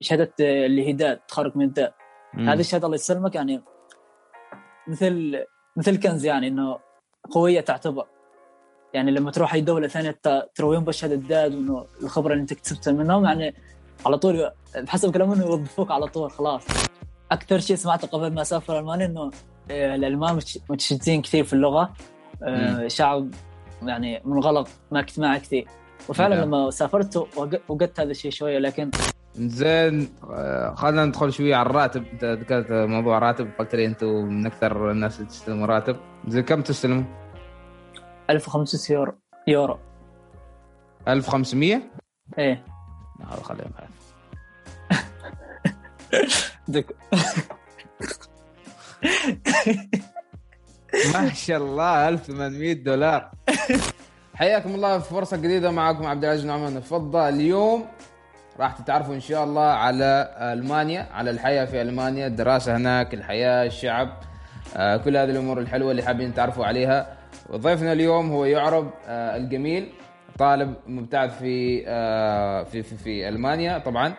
شهادة اللي هي داد تخرج من الداد. هذه الشهادة الله يسلمك يعني مثل مثل كنز يعني إنه قوية تعتبر. يعني لما تروح أي دولة ثانية ترويهم بشهادة داد وانه الخبرة اللي أنت اكتسبتها منهم يعني على طول بحسب كلامهم يوظفوك على طول خلاص. أكثر شيء سمعته قبل ما أسافر ألمانيا إنه آه، الألمان متش- متشددين كثير في اللغة. آه، شعب يعني منغلق ما اجتماعي كثير. وفعلا نعم. لما سافرت وجدت هذا الشيء شوية لكن زين آه، خلينا ندخل شوية على الراتب. انت ذكرت موضوع راتب قلت لي أنتم من أكثر الناس اللي تستلموا راتب. زين كم تستلموا؟ 1500 يورو. يورو. 1500 إيه. هذا خليهم. دك ما شاء الله 1800 دولار. حياكم الله في فرصة جديدة معكم عبد العزيز نعمان. الفضه اليوم راح تتعرفوا إن شاء الله على ألمانيا على الحياة في ألمانيا الدراسة هناك الحياة الشعب آه، كل هذه الأمور الحلوة اللي حابين تعرفوا عليها. وضيفنا اليوم هو يعرب آه، الجميل طالب مبتعث في آه، في في, في ألمانيا طبعا.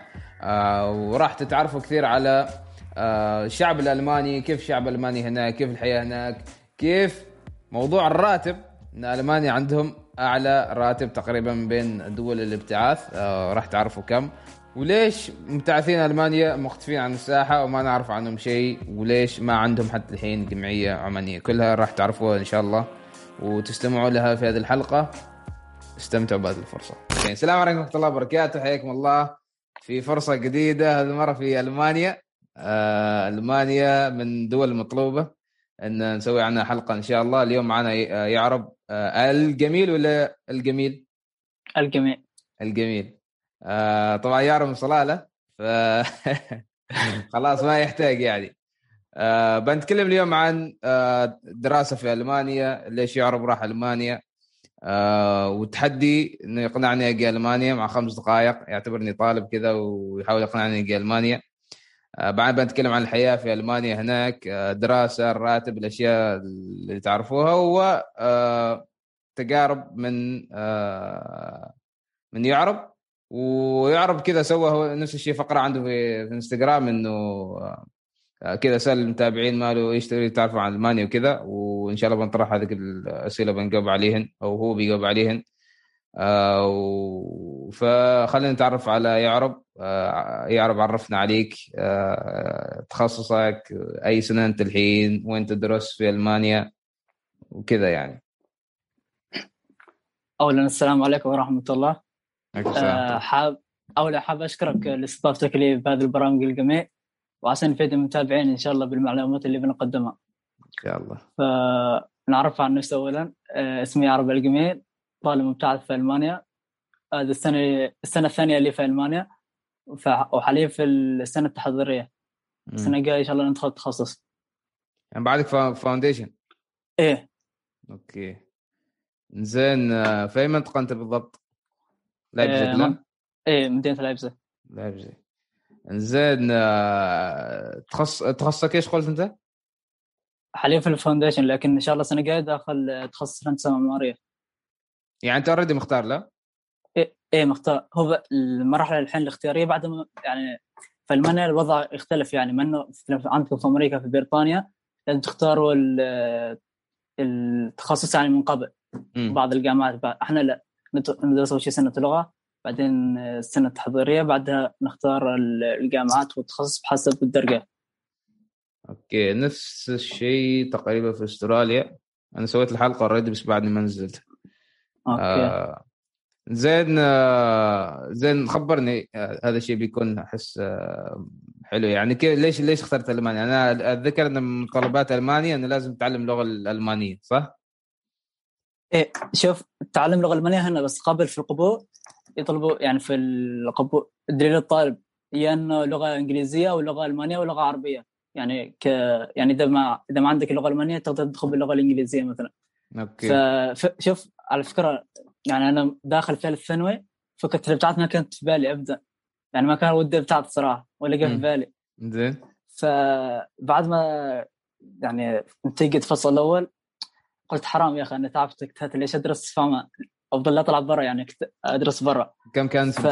وراح تتعرفوا كثير على الشعب الألماني كيف الشعب الألماني هناك كيف الحياة هناك كيف موضوع الراتب ان ألمانيا عندهم. أعلى راتب تقريبا بين دول الابتعاث. آه، راح تعرفوا كم. وليش مبتعثين ألمانيا مختفين عن الساحة وما نعرف عنهم شيء؟ وليش ما عندهم حتى الحين جمعية عمانية؟ كلها راح تعرفوها إن شاء الله وتستمعوا لها في هذه الحلقة. استمتعوا بهذه الفرصة. السلام عليكم ورحمة الله وبركاته. حياكم الله. في فرصة جديدة هذه المره في ألمانيا. آه، ألمانيا من دول المطلوبه أن نسوي عنها حلقة إن شاء الله. اليوم معنا آه، يعرب آه، الجميل ولا الجميل؟ الجميع الجميل. آه، طبعا يعرب صلاله ف خلاص ما يحتاج يعني. آه، بنتكلم اليوم عن آه، دراسة في ألمانيا. ليش يعرب راح ألمانيا؟ آه، وتحدي إنه يقنعني أجي ألمانيا مع خمس دقائق. يعتبرني طالب كذا ويحاول يقنعني أجي ألمانيا. آه، بعد بنتكلم عن الحياة في ألمانيا هناك آه، دراسة الراتب الأشياء اللي تعرفوها و آه، تجارب من من يعرب ويعرب كذا سوى نفس الشيء فقرة عنده في, إنستغرام إنه كذا سأل المتابعين ماله إيش تعرفوا عن ألمانيا وكذا وإن شاء الله بنطرح هذه الأسئلة بنجاوب عليهن أو هو بيجاوب عليهن. آه فخلينا نتعرف على يعرب. آه يعرب عرفنا عليك. آه تخصصك أي سنة أنت الحين؟ وين تدرس في ألمانيا؟ وكذا يعني. اولا السلام عليكم ورحمة الله. حاب اولا حاب أشكرك لاستضافتك لي بهذه البرامج الجميع وعشان نفيد المتابعين إن شاء الله بالمعلومات اللي بنقدمها. إن شاء الله. فنعرف عن نفسي اولا. اسمي عرب الجميل. طالب مبتعث في ألمانيا. هذه السنة السنة الثانية اللي في ألمانيا. وحاليا في السنة التحضيرية. السنة. الجاية إن شاء الله ندخل تخصص. يعني بعدك فا- فاونديشن إيه. okay. زين آه، في أي منطقة أنت بالضبط؟ لايبزيج آه، لا؟ من- إيه مدينة لايبزيج لايبزيج زين آه، تخص تخصصك إيش قلت أنت؟ حاليا في ال foundation لكن إن شاء الله السنة الجاية داخل آه، تخصص هندسة معمارية. يعني أنت already مختار لا؟ إيه إيه مختار. هو المرحله الحين الاختيارية بعد ما يعني في ألمانيا الوضع يختلف يعني ما انه عندكم في أمريكا في بريطانيا لازم تختاروا ال- التخصص يعني من قبل. بعض الجامعات بعد إحنا لا. ندرس أول شيء سنة لغة بعدين السنة التحضيرية بعدها نختار ال- الجامعات والتخصص بحسب الدرجة. أوكي نفس الشيء تقريبا في أستراليا. أنا سويت الحلقة already بس بعد ما نزلت. okay. آه زين آه زين خبرني آه هذا الشيء بيكون أحس آه حلو. يعني كيف ليش ليش اخترت ألمانيا؟ أنا أتذكر إن من متطلبات ألمانيا إنه لازم تتعلم اللغة الألمانية صح؟ إيه شوف تعلم اللغة الالمانيه هنا بس قبل في القبول يطلبوا يعني في القبول دليل الطالب يا إنه لغة إنجليزية أو لغة ألمانية أو لغة عربية. يعني ك يعني إذا ما إذا ما عندك اللغة الالمانيه تقدر تدخل باللغة الإنجليزية مثلا. أوكي. فشوف على فكرة يعني أنا داخل ثالث ثانوي فكره الابتعاث ما كانت في بالي ابدا. يعني ما كان ودي ابتعاث صراحة ولا جاء في. بالي. زين. فبعد ما يعني انتهيت الفصل الأول قلت حرام يا أخي أنا تعبت اجتهدت ليش أدرس؟ فما أفضل أطلع برا يعني أدرس برا. كم كان ف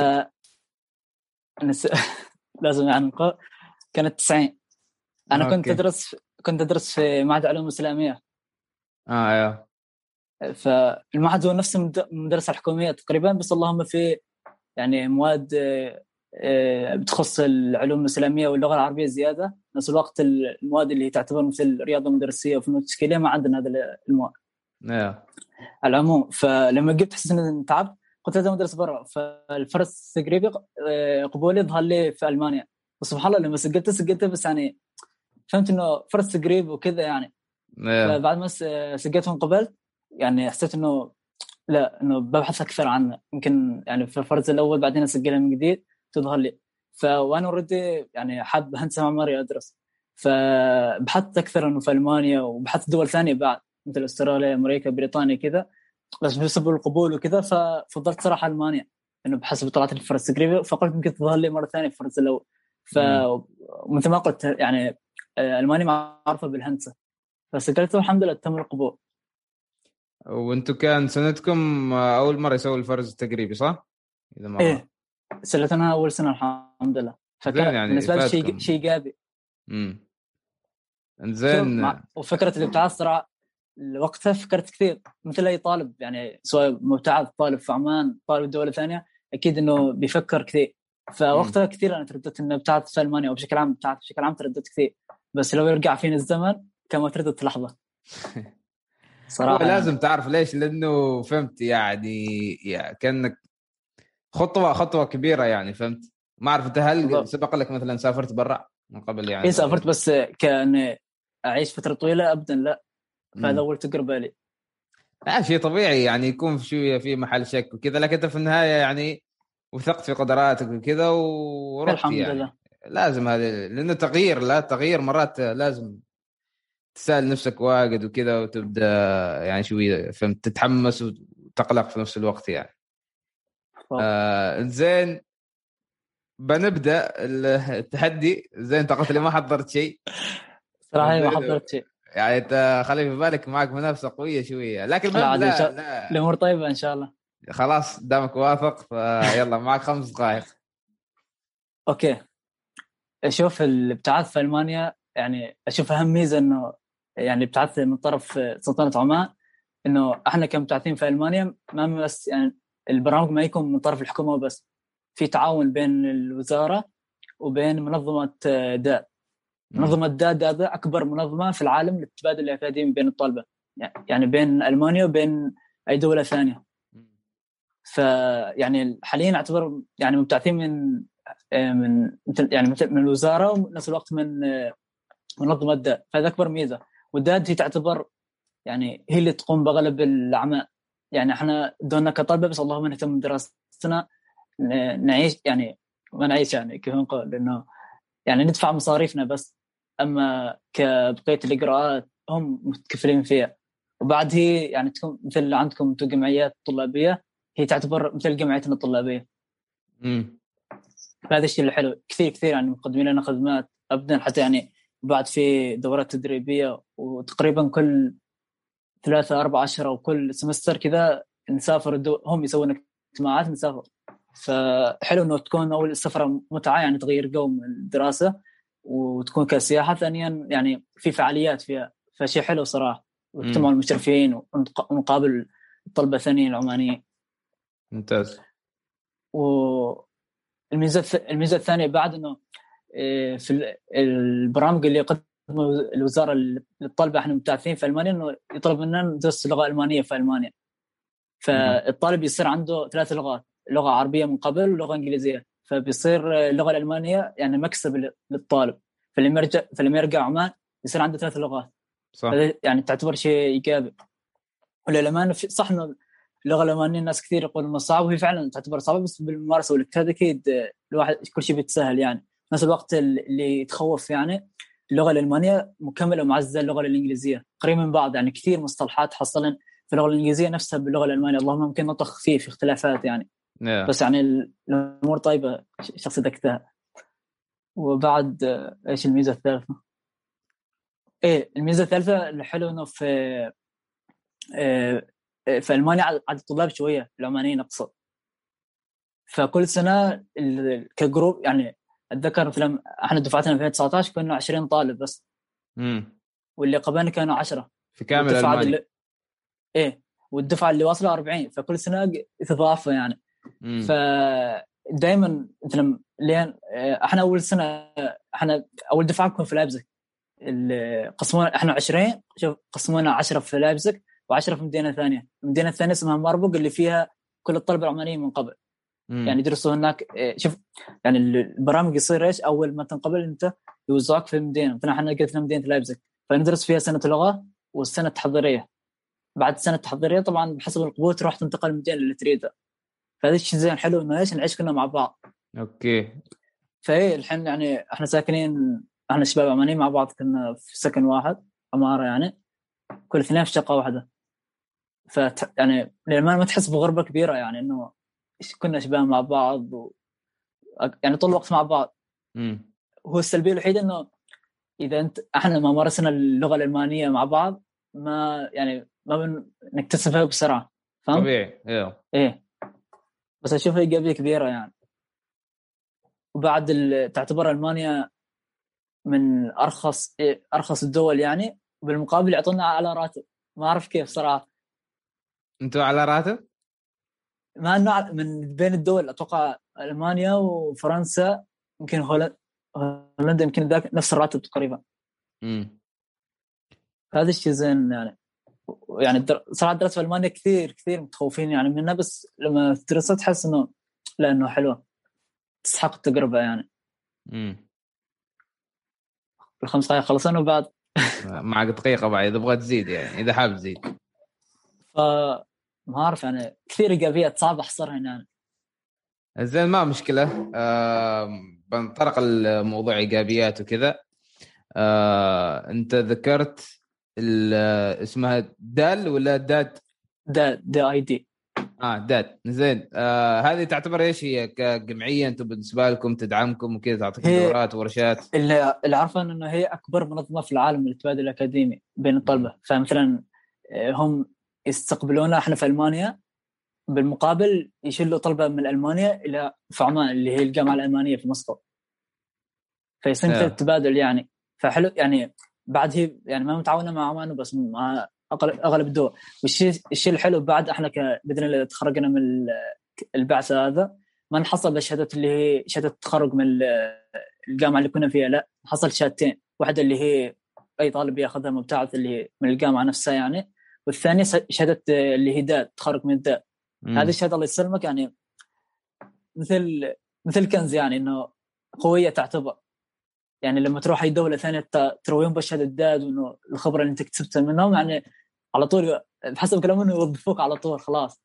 نس... لازم يعني نقول كانت 90 أنا أوكي. كنت أدرس كنت أدرس في معهد علوم إسلامية. آه أيوه فالمعهد هو نفس المد- المدرسة الحكومية تقريبا بس اللهم في يعني مواد آه، بتخص العلوم الإسلامية واللغة العربية زيادة. نفس الوقت المواد اللي تعتبر مثل رياضه مدرسيه وفنون تشكيليه ما عندنا هذا المواد. أيوه على العموم فلما قلت حسيت إني تعبت قلت لازم أدرس برا. فالفرص تقريبا آه، قبولي ظهر لي في ألمانيا. وسبحان الله لما سجلت سجلت بس يعني فهمت إنه فرص تقريب وكذا يعني. أيوه فبعد ما سجلت وانقبلت يعني حسيت إنه لا إنه ببحث أكثر عنها يمكن يعني في الفرز الأول بعدين أسجلها من جديد تظهر لي. فوانا اوريدي يعني حاب هندسه معماريه أدرس. فبحثت أكثر إنه في ألمانيا وبحثت دول ثانية بعد مثل أستراليا أمريكا بريطانيا كذا. بس بسبب القبول وكذا ففضلت صراحة ألمانيا. إنه بحسب طلعت فرص تقريبا فقلت يمكن تظهر لي مرة ثانية في الفرز الأول. فمثل ما قلت يعني آه، ألمانيا معروفة بالهندسة. فسجلت والحمد لله تم القبول. وأنتم كان سنتكم أول مرة يسوي الفرز التقريبي صح؟ إذا ما إيه. سنتنا أول سنة الحمد لله. فكان يعني بالنسبة لي. شيء شيء ايجابي امم زين وفكرة الابتعاث صراحة وقتها فكرت كثير. مثل أي طالب يعني سواء مبتعث طالب في عمان طالب دولة ثانية أكيد إنه بيفكر كثير. فوقتها كثير أنا ترددت إنه ابتعث في ألمانيا وبشكل عام ابتعث بشكل عام ترددت كثير. بس لو يرجع فيني الزمن كان ما ترددت لحظه صراحة لازم تعرف ليش لأنه فهمت يعني, يعني كأنك خطوة خطوة كبيرة يعني فهمت؟ ما أعرف أنت هل بالضبط. سبق لك مثلا سافرت برا من قبل يعني؟ اي سافرت بس كأن أعيش فترة طويلة؟ ابدا لا. فهذا. اول تجربه لي لا شيء طبيعي يعني يكون في شوية في محل شك وكذا لكن أنت في النهاية يعني وثقت في قدراتك وكذا ورحت الحمد يعني. لله. لازم هذا لأنه تغيير لا تغيير مرات لازم تسأل نفسك واجد وكذا وتبدأ يعني شوية فهمت؟ تتحمس وتقلق في نفس الوقت يعني. آه زين. بنبدأ التحدي. زين انت قلت لي ما حضرت شيء. صراحة ما. حضرت شيء. يعني انت خلي في بالك معك منافسة قوية شوية. لكن لا لا, لا. الأمور طيبة إن شاء الله. خلاص دامك واثق فيلا معك خمس دقائق. أوكي. أشوف الابتعاث في ألمانيا يعني أشوف أهم ميزة إنه يعني ابتعثت من طرف سلطنة عمان إنه إحنا كمبتعثين في ألمانيا ما بس يعني البرامج ما يكون من طرف الحكومة بس في تعاون بين الوزارة وبين منظمة داد منظمة داد هذا أكبر منظمة في العالم للتبادل الاكاديمي بين الطلبه يعني بين ألمانيا وبين أي دولة ثانية. فيعني حاليا أعتبر يعني مبتعثين من من مثل يعني مثل من الوزارة ونفس الوقت من منظمة داد فهذا أكبر ميزة. والداد هي تعتبر يعني هي اللي تقوم باغلب الأعمال. يعني إحنا دورنا كطلبه بس اللهم نهتم بدراستنا نعيش يعني ما نعيش يعني كيف نقول لأنه يعني ندفع مصاريفنا بس. أما كبقية الإجراءات هم متكفلين فيها. وبعد هي يعني تكون مثل عندكم أنتم جمعيات طلابية هي تعتبر مثل جمعيتنا الطلابية. امم فهذا الشيء الحلو. كثير كثير يعني مقدمين لنا خدمات ابدا حتى يعني بعد في دورات تدريبية وتقريبا كل ثلاثة أربعة أشهر أو كل سمستر كذا نسافر الدو... هم يسوون اجتماعات نسافر. فحلو إنه تكون أول السفره متعة يعني تغير جو من الدراسة وتكون كسياحة. ثانيا يعني في فعاليات فيها فشيء حلو صراحة. واجتماع المشرفين ونق- ونقابل الطلبه الثانيين العمانيين. ممتاز. والميزة الميزة الثانية بعد إنه في ال- البرامج اللي يقدمها الوزارة للطلبه إحنا مبتعثين في ألمانيا إنه يطلب مننا ندرس اللغة الالمانيه في ألمانيا. فالطالب يصير عنده ثلاث لغات لغة عربية من قبل ولغة إنجليزية. فبيصير اللغة الألمانية يعني مكسب للطالب. فلما يرجع فلما يرجع عمان يصير عنده ثلاث لغات. صح. يعني تعتبر شيء إيجابي. وللامانه في- صح إنه اللغة الألمانية الناس كثير يقولون انها صعبه وهي فعلا تعتبر صعبة بس بالممارسة والاجتهاد أكيد الواحد كل شيء بيتسهل يعني. في نفس الوقت اللي يتخوف يعني اللغة الألمانية مكملة ومعززة اللغة الإنجليزية قريب من بعض يعني كثير مصطلحات حصلا في اللغة الإنجليزية نفسها باللغة الألمانية اللهم ممكن نطق فيه في اختلافات يعني yeah. بس يعني ال- الأمور طيبة شخص ذكتها وبعد آه، إيش الميزة الثالثة؟ إيه الميزة الثالثة الحلو إنه في آه، آه، في ألمانيا عدد الطلاب شوية العمانيين اقصد فكل سنة كجروب يعني أتذكر مثلا إحنا دفعتنا 2019 كنا 20 طالب بس. امم واللي قبلنا كانوا 10 في كامل ألمانيا. اللي... إيه. والدفعة اللي واصلة 40 فكل سنة يتضافوا يعني. مم. فدائما مثلا لين إحنا أول سنة إحنا أول دفعة نكون في لايبزيج قسمونا إحنا 20 شوف قسمونا 10 في لايبزيج و10 في مدينة ثانية، المدينة الثانية اسمها ماربورغ اللي فيها كل الطلبة العمانيين من قبل، مم. يعني يدرسوا هناك إيه، شوف يعني البرامج يصير إيش أول ما تنقبل أنت يوزعوك في المدينة، مثلا إحنا قلت مدينة لايبزيج فندرس فيها سنة لغة والسنة التحضيرية. بعد السنة التحضيرية طبعا بحسب القبول تروح تنتقل المدينة اللي تريدها. فهذا الشيء زين حلو إنه إيش نعيش كلنا مع بعض. أوكي فإيه الحين يعني إحنا ساكنين إحنا شباب عمانيين مع بعض كنا في سكن واحد عمارة يعني كل اثنين في شقة واحدة ف يعني للأمانة ما تحس بغربة كبيرة يعني إنه كنا شباب مع بعض و... يعني طول الوقت مع بعض. مم. هو السلبية الوحيدة إنه إذا أنت إحنا ما مارسنا اللغة الألمانية مع بعض ما يعني ما بن... نكتسبها بسرعة. فهمت؟ طبيعي. أيوه إيه. بس اشوفها ايجابيه كبيرة يعني. وبعد ال... تعتبر ألمانيا من أرخص إيه أرخص الدول يعني. بالمقابل يعطونا على راتب. ما أعرف كيف صراحة. أنتوا على راتب؟ مع إنه من بين الدول أتوقع ألمانيا وفرنسا يمكن هولندا هولندا يمكن ذاك نفس الراتب تقريبا. مم. هذا الشيء زين يعني. يعني الدر... صراحة دراسه في ألمانيا كثير كثير متخوفين يعني منها بس لما تدرسها تحس إنه لا إنه حلوة. تستحق التجربة يعني. مم. الخمس دقائق خلصنا وبعد. معك دقيقة بعد إذا تبغى تزيد يعني إذا حاب تزيد. ف ما أعرف يعني كثير ايجابيات صعب احصرها يعني زين ما مشكلة. آه بنطرق الموضوع إيجابيات وكذا. آه أنت ذكرت اسمها دال ولا داد؟ ده ده آي دي. آه داد. زين. آه هذه تعتبر إيش هي؟ كجمعية أنتم بالنسبة لكم تدعمكم وكذا تعطيكم دورات ورشات؟ اللي اللي عارفه إنه هي أكبر منظمة في العالم للتبادل الأكاديمي بين الطلبة. فمثلا آه، هم يستقبلونا إحنا في ألمانيا بالمقابل يشيلوا طلبة من ألمانيا إلى في عمان اللي هي الجامعة الألمانية في مسقط فيصير مثل. التبادل يعني. فحلو يعني بعد هي يعني ما متعاونة مع عمان بس مع أغلب الدول. والشيء الشيء الحلو بعد إحنا بإذن الله تخرجنا من ال- البعثة هذا ما نحصل بالشهادات اللي هي شهادة التخرج من ال- الجامعة اللي كنا فيها لا نحصل شهادتين. واحدة اللي هي أي طالب ياخذها مبتعث اللي هي من الجامعة نفسها يعني. والثانية شهادة اللي هي داد تخرج من الداد. هذه الشهادة الله يسلمك يعني مثل مثل كنز يعني إنه قوية تعتبر. يعني لما تروح أي دولة ثانية ترويهم بشهادة داد وانه الخبرة اللي أنت كسبتها منهم يعني على طول بحسب كلامهم إنه يوظفوك على طول خلاص.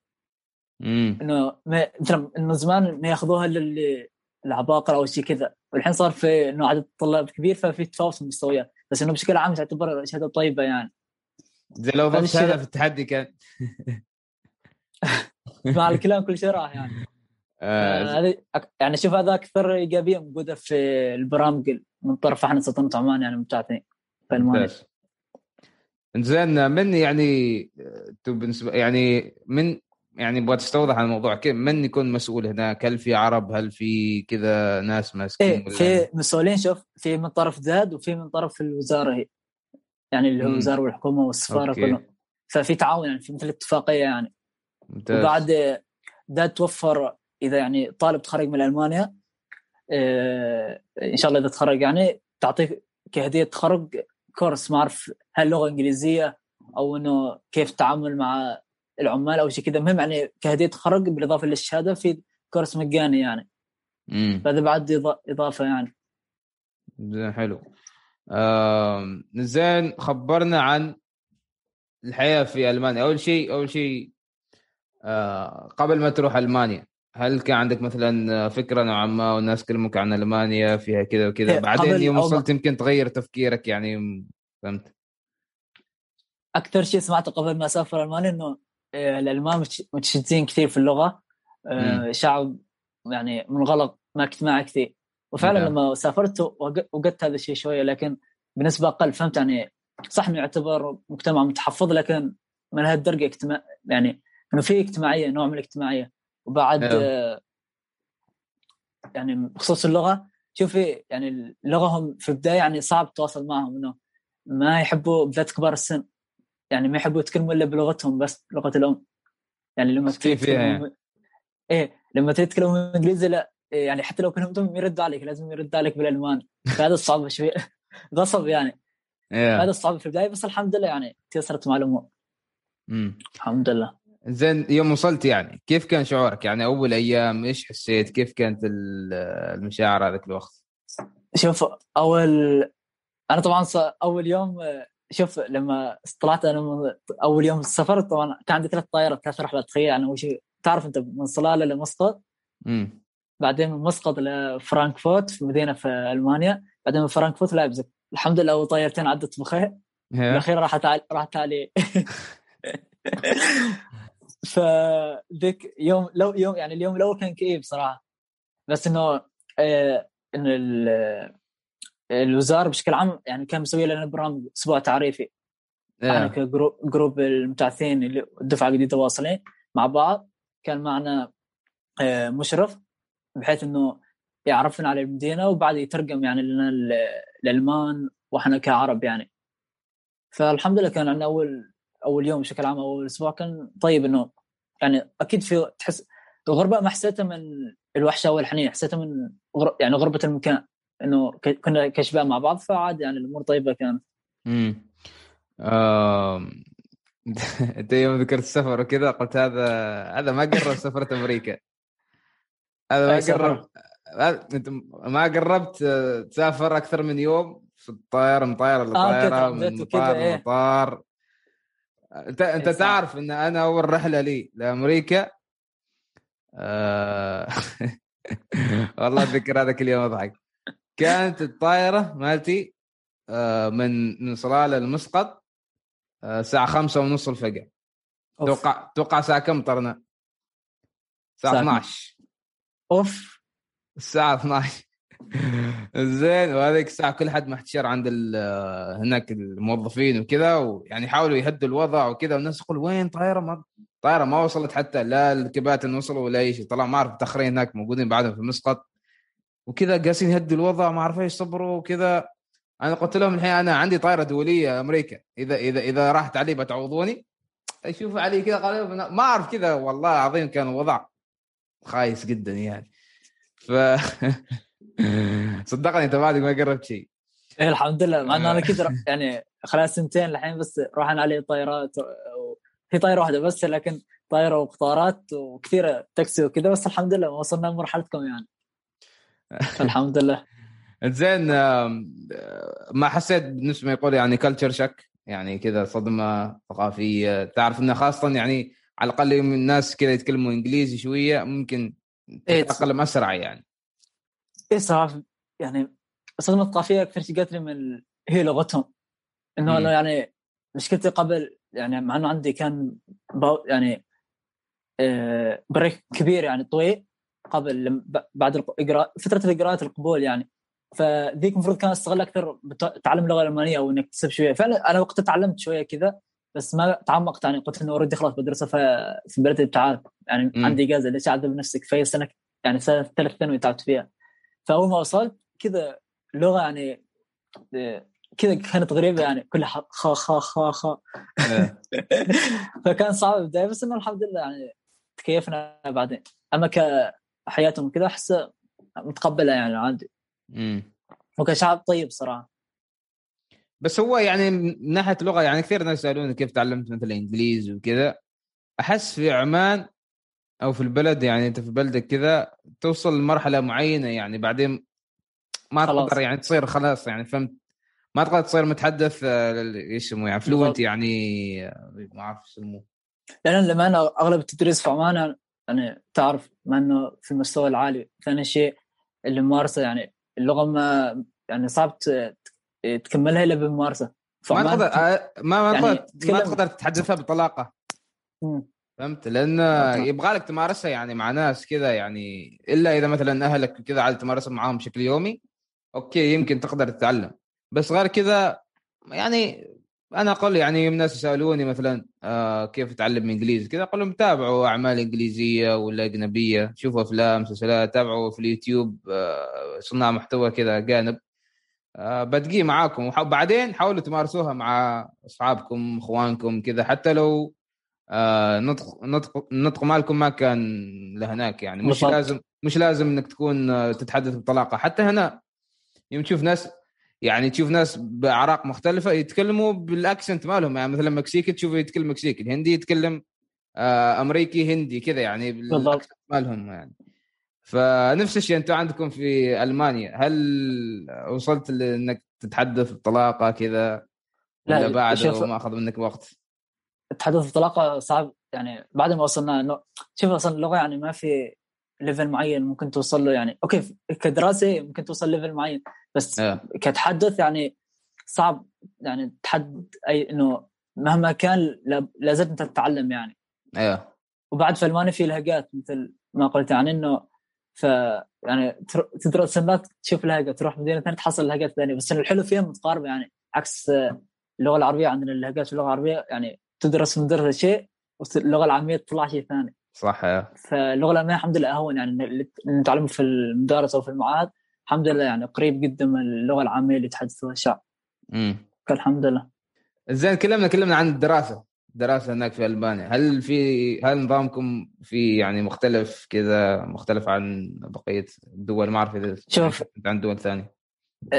مم. إنه ما مثلا إنه زمان ما ياخذوها إلا اللي العباقرة أو شيء كذا. والحين صار في إنه عدد الطلاب كبير ففي تفاوت في المستويات. بس إنه بشكل عام تعتبر شهادة طيبة يعني. زين لو ضفت هذا في التحدي كان. مع الكلام كل شيء راح يعني. آه أك- يعني شوف هذا أكثر إيجابية موجودة في البرامج من طرف إحنا سلطنه عمان يعني مبتعثين في ألمانيا. زين من يعني أنتوا بالنسبة يعني من يعني أبغى تستوضح عن الموضوع. كيف من يكون مسؤول هناك؟ هل في عرب؟ هل في كذا ناس ماسكين؟ إيه في مسؤولين شوف في من طرف زاد وفي من طرف الوزارة هي. يعني اللي هو. الوزاره والحكومة والسفاره. كلهم ففي تعاون يعني في مثل اتفاقية يعني. ممتاز. وبعد ده توفر إذا يعني طالب تخرج من ألمانيا آه، إن شاء الله إذا تخرج يعني تعطيك كهدية تخرج كورس ما أعرف هل لغة إنجليزية أو إنه كيف التعامل مع العمال أو شيء كذا. المهم يعني كهدية تخرج بالإضافة للشهادة في كورس مجاني يعني. امم فهذا بعد إضافة يعني. زين حلو. زين خبرنا عن الحياة في ألمانيا. أول شيء أول شيء آه، قبل ما تروح ألمانيا هل كان عندك مثلا فكرة نوعا ما والناس كلموك عن ألمانيا فيها كذا وكذا؟ بعدين يوم وصلت يمكن تغير تفكيرك يعني فهمت؟ أكثر شيء سمعته قبل ما أسافر ألمانيا إنه آه، الألمان متش- متشددين كثير في اللغة. آه، مم. شعب يعني منغلق ما اجتماعي كثير. وفعلا نعم. لما سافرت وجدت هذا الشيء شوية لكن بنسبه أقل فهمت يعني صح إنه يعتبر مجتمع متحفظ لكن ما لهالدرجه اجتماع يعني إنه في اجتماعية نوع من الاجتماعية وبعد أيوه. آه، يعني بخصوص اللغة شوفي يعني لغهم في البداية يعني صعب التواصل معهم إنه ما يحبوا بالذات كبار السن يعني ما يحبوا يتكلموا إلا بلغتهم بس لغة الأم يعني لما يعني؟ إيه لما تتكلموا إنجليزي لا إيه يعني حتى لو كلمتهم يرد عليك لازم يرد عليك بالالماني فهذا الصعب شوي. غصب يعني. yeah. هذا الصعب في البداية بس الحمد لله يعني تيسرت مع الأمور الحمد لله. زين يوم وصلت يعني كيف كان شعورك؟ يعني أول أيام إيش حسيت؟ كيف كانت المشاعر هذاك الوقت؟ شوف أول أنا طبعا أول يوم شوف لما طلعت أنا أول يوم السفر طبعا كان عندي ثلاث طائرات ثلاث رحلات. تخيل يعني أول شيء تعرف أنت من صلاله لمسقط بعدين من مسقط لفرانكفورت في مدينة في ألمانيا. بعدين من فرانكفورت لايبزيج الحمد لله طيارتين عدت بخير الاخيره راحت علي راحت علي. فذيك يوم لو يوم يعني اليوم الأول كان كئيب صراحة. بس إنه آه إنه الوزارة بشكل عام يعني كان مسوي لنا برنامج أسبوع تعريفي. يعني ك group group المبتعثين اللي الدفعة الجديدة واصلين مع بعض. كان معنا آه مشرف. بحيث إنه يعرفنا على المدينة وبعد يترجم يعني لنا الألمان وإحنا كعرب يعني. فالحمد لله كان عندنا اول أول يوم بشكل عام أول أسبوع كان طيب إنه يعني أكيد في تحس الغربة ما حسيتها من الوحشة والحنين حسيتها من غر... يعني غربة المكان. إنه كنا كشباب مع بعض فعاد يعني الأمور طيبة كانت. امم أنت يوم ذكرت السفر وكذا قلت هذا هذا ما قرب سفرة أمريكا. هذا ما قرب أنت ما قربت تسافر أكثر من يوم في الطائره من طائره لطائره آه من مطار لمطار. إيه. انت أنت إيه تعرف إن أنا أول رحلة لي لأمريكا آه... والله أتذكر هذاك اليوم أضحك. كانت الطائره مالتي آه من من صلالة لمسقط آه الساعة خمسة ونص الفجر. توقع توقع الساعة كم طرنا؟ الساعة 12 أوف الساعة 12 زين وهذيك الساعة كل حد محتشر عند هناك الموظفين وكذا ويعني يحاولوا يهدوا الوضع وكذا والناس تقول وين طائره ما طائره ما وصلت حتى لا الكباتن وصلوا ولا اي شيء طلع ما أعرف متاخرين هناك موجودين بعدهم في مسقط وكذا قاسين يهدوا الوضع ما أعرف إيش صبروا وكذا. أنا قلت لهم الحين أنا عندي طائره دولية أمريكا. إذا إذا إذا راحت علي بتعوضوني. يشوفوا علي كذا قالوا ما أعرف كذا والله العظيم كان الوضع خايس جدا يعني. ف صدقني أنت بعدك ما قربت شيء. إيه الحمد لله. مع إنه أنا كثر يعني خلاص سنتين الحين بس روحنا علي طائرات في طائرة واحدة بس لكن طائرة وقطارات وكثيرة تاكسي وكذا بس الحمد لله وصلنا لمرحلتكم يعني. الحمد لله. زين ما حسيت بالنسبة ما يقول يعني كلتشر شك يعني كذا صدمة ثقافية. تعرف إنه خاصة يعني على الأقل يوم الناس كذا يتكلموا إنجليزي شوية ممكن إيه، تتأقلم أسرع يعني. إيه صراحة يعني الصدمه الثقافيه أكثر شيء قالت لي من هي لغتهم إنه أنا يعني مشكلتي قبل يعني مع إنه عندي كان يعني آه، بريك كبير يعني طويل قبل بعد الاقراء فترة الإقراءات القبول يعني. فذيك المفروض كان أستغل أكثر بتعلم اللغة الألمانية أو انك تكتسب شوية. فعلا أنا وقت تعلمت شوية كذا بس ما تعمقت يعني قلت إنه اوريدي خلاص بدرسها في بلد الابتعاث يعني م. عندي إجازة. ليش أعذب نفسك فهي سنة؟ يعني سنة ثلاث ثانوي تعبت فيها. فأول ما وصلت كذا لغة يعني كذا كانت غريبة يعني. كلها خا خا خا خا. فكان صعب البدايه بس إنه الحمد لله يعني تكيفنا بعدين. أما كحياتهم كذا احس متقبلة يعني عندي. وكشعب طيب صراحة. بس هو يعني من ناحية لغه يعني كثير ناس يسالوني كيف تعلمت مثلا انجليزي وكذا. أحس في عمان أو في البلد يعني أنت في بلدك كذا توصل لمرحلة معينة يعني بعدين ما تقدر يعني تصير خلاص يعني فهمت؟ ما تقدر تصير متحدث آه، إيش يسموه يعني فلوينت يعني آه، ما أعرف يسموه. لأن لما أنا أغلب التدريس في عمان يعني تعرف ما إنه في المستوى العالي. ثاني شيء الممارسه يعني اللغة ما يعني صعب تكملها إلا بالممارسه ما تقدر آه، ما ما, يعني ما تقدر تتحدثها بطلاقة. فهمت؟ لأن يبغى لك تمارسها يعني مع ناس كذا يعني إلا إذا مثلا أهلك كذا عاد تمارسها معاهم بشكل يومي أوكي يمكن تقدر تتعلم. بس غير كذا يعني أنا أقول يعني الناس يسألوني مثلا آه كيف اتعلم إنجليزي كذا أقول لهم تابعوا أعمال إنجليزية ولا أجنبية شوفوا أفلام مسلسلات تابعوا في اليوتيوب آه صناع محتوى كذا جانب آه بتقي معاكم. وبعدين حاولوا تمارسوها مع أصحابكم إخوانكم كذا. حتى لو آه نطق نطق نطق مالكم ما كان لهناك يعني. مش بالضبط. لازم مش لازم إنك تكون آه، تتحدث بطلاقة. حتى هنا يوم تشوف ناس يعني تشوف ناس بأعراق مختلفة يتكلموا بالأكسنت مالهم. يعني مثلا مكسيكي تشوفه يتكلم مكسيكي الهندي يتكلم آه أمريكي هندي كذا يعني بالضبط. بالأكسنت مالهم يعني. فنفس الشيء أنتم عندكم في ألمانيا. هل وصلت لأنك تتحدث بطلاقة كذا لا، ولا بعد شوف- وما أخذ منك وقت؟ التحدث بطلاقة صعب. يعني بعد ما وصلنا إنه شوف أصلا اللغة يعني ما في level معين ممكن توصل له يعني. okay كدراسة ممكن توصل level معين بس آه. كتحدث يعني صعب. يعني تحدد أي إنه مهما كان لا- لازلت أنت تتعلم يعني. أيوه وبعد في ألمانيا في لهجات مثل ما قلت يعني إنه ف يعني تدرس سنات تشوف لهجه تروح مدينة ثانية تحصل لهجات ثانية. بس الحلو فيها متقاربة يعني عكس اللغة العربية عندنا اللهجات في اللغة العربية يعني تدرس في المدرسة شيء واللغة العامية تطلع شيء ثاني. صح فاللغة الالمانيه الحمد لله أهون يعني اللي نتعلمه في المدارس أو في المعاهد الحمد لله يعني قريب جدا من اللغة العامية اللي يتحدثها الشعب. امم فالحمد لله. زين كلمنا كلمنا عن الدراسة. الدراسه هناك في المانيا هل في هل نظامكم في يعني مختلف كذا مختلف عن بقية الدول؟ ما أعرف إذا شوف. كنت عن دول ثانية.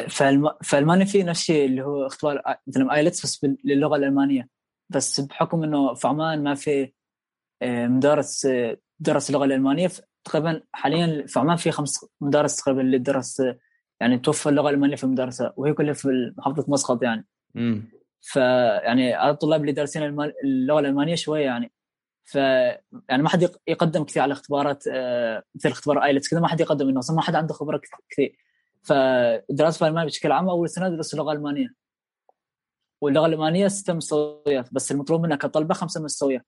فالم... في ألمانيا في نفس الشيء اللي هو اختبار مثلا ايلتس بس للغة الألمانية. بس بحكم إنه في عمان ما في آه، مدارس آه، درس اللغة الألمانية تقريبا حاليا في عمان في خمس مدارس تقريبا اللي درس آه، يعني توفر اللغة الألمانية في مدارسها وهي كلها في محافظة مسقط يعني. امم فيعني الطلاب اللي دارسين اللغة الألمانية شوية يعني. ف يعني ما حد يق- يقدم كثير على اختبارات آه، مثل اختبار آيلتس كذا ما حد يقدم انه أصلا ما حد عنده خبرة كث- كثير. فالدراسه في المانيا بشكل عام أول سنة ادرس اللغة الألمانية. واللغة الألمانية ست مستويات بس المطلوب منك كطلبة خمسة مستويات.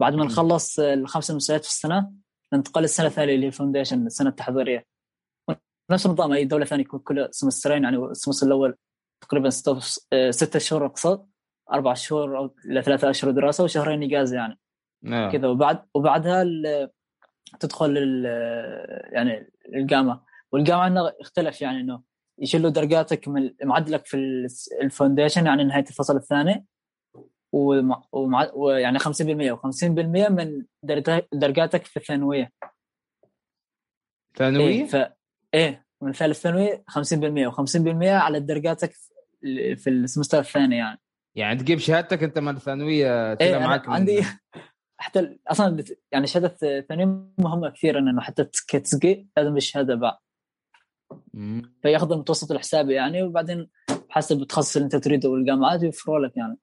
بعد ما. نخلص الخمسة مستويات في السنة ننتقل للسنة الثانية اللي هي ال foundation السنة التحضيرية. نفس النظام أي دولة ثانية كل سمسترين يعني ال semester الأول. تقريبا ستة آه، ستة شهور اقتصاد أربع شهور أو ثلاثة أشهر دراسة وشهرين اجازه يعني. آه. كذا. وبعد وبعدها تدخل ال- يعني الجامعة. والجامعة انه اختلف يعني إنه يشيلوا درجاتك من معدلك في ال foundation يعني نهاية الفصل الثاني. ومع ويعني 50% و50% من درجا- درجاتك في الثانوية. ثانويه إيه ف إيه. من ثالث ثانوي 50% و50% على درجاتك في- السمستر الثاني يعني. يعني تجيب شهادتك انت من الثانوية إيه من- عندي حتى أصلا يعني شهادة الثانوية مهمة كثير إنه حتى كتسقي لازم بالشهادة بعد. مم. فياخذ المتوسط الحسابي يعني وبعدين حسب التخصص اللي أنت تريده والجامعات يوفروا لك يعني.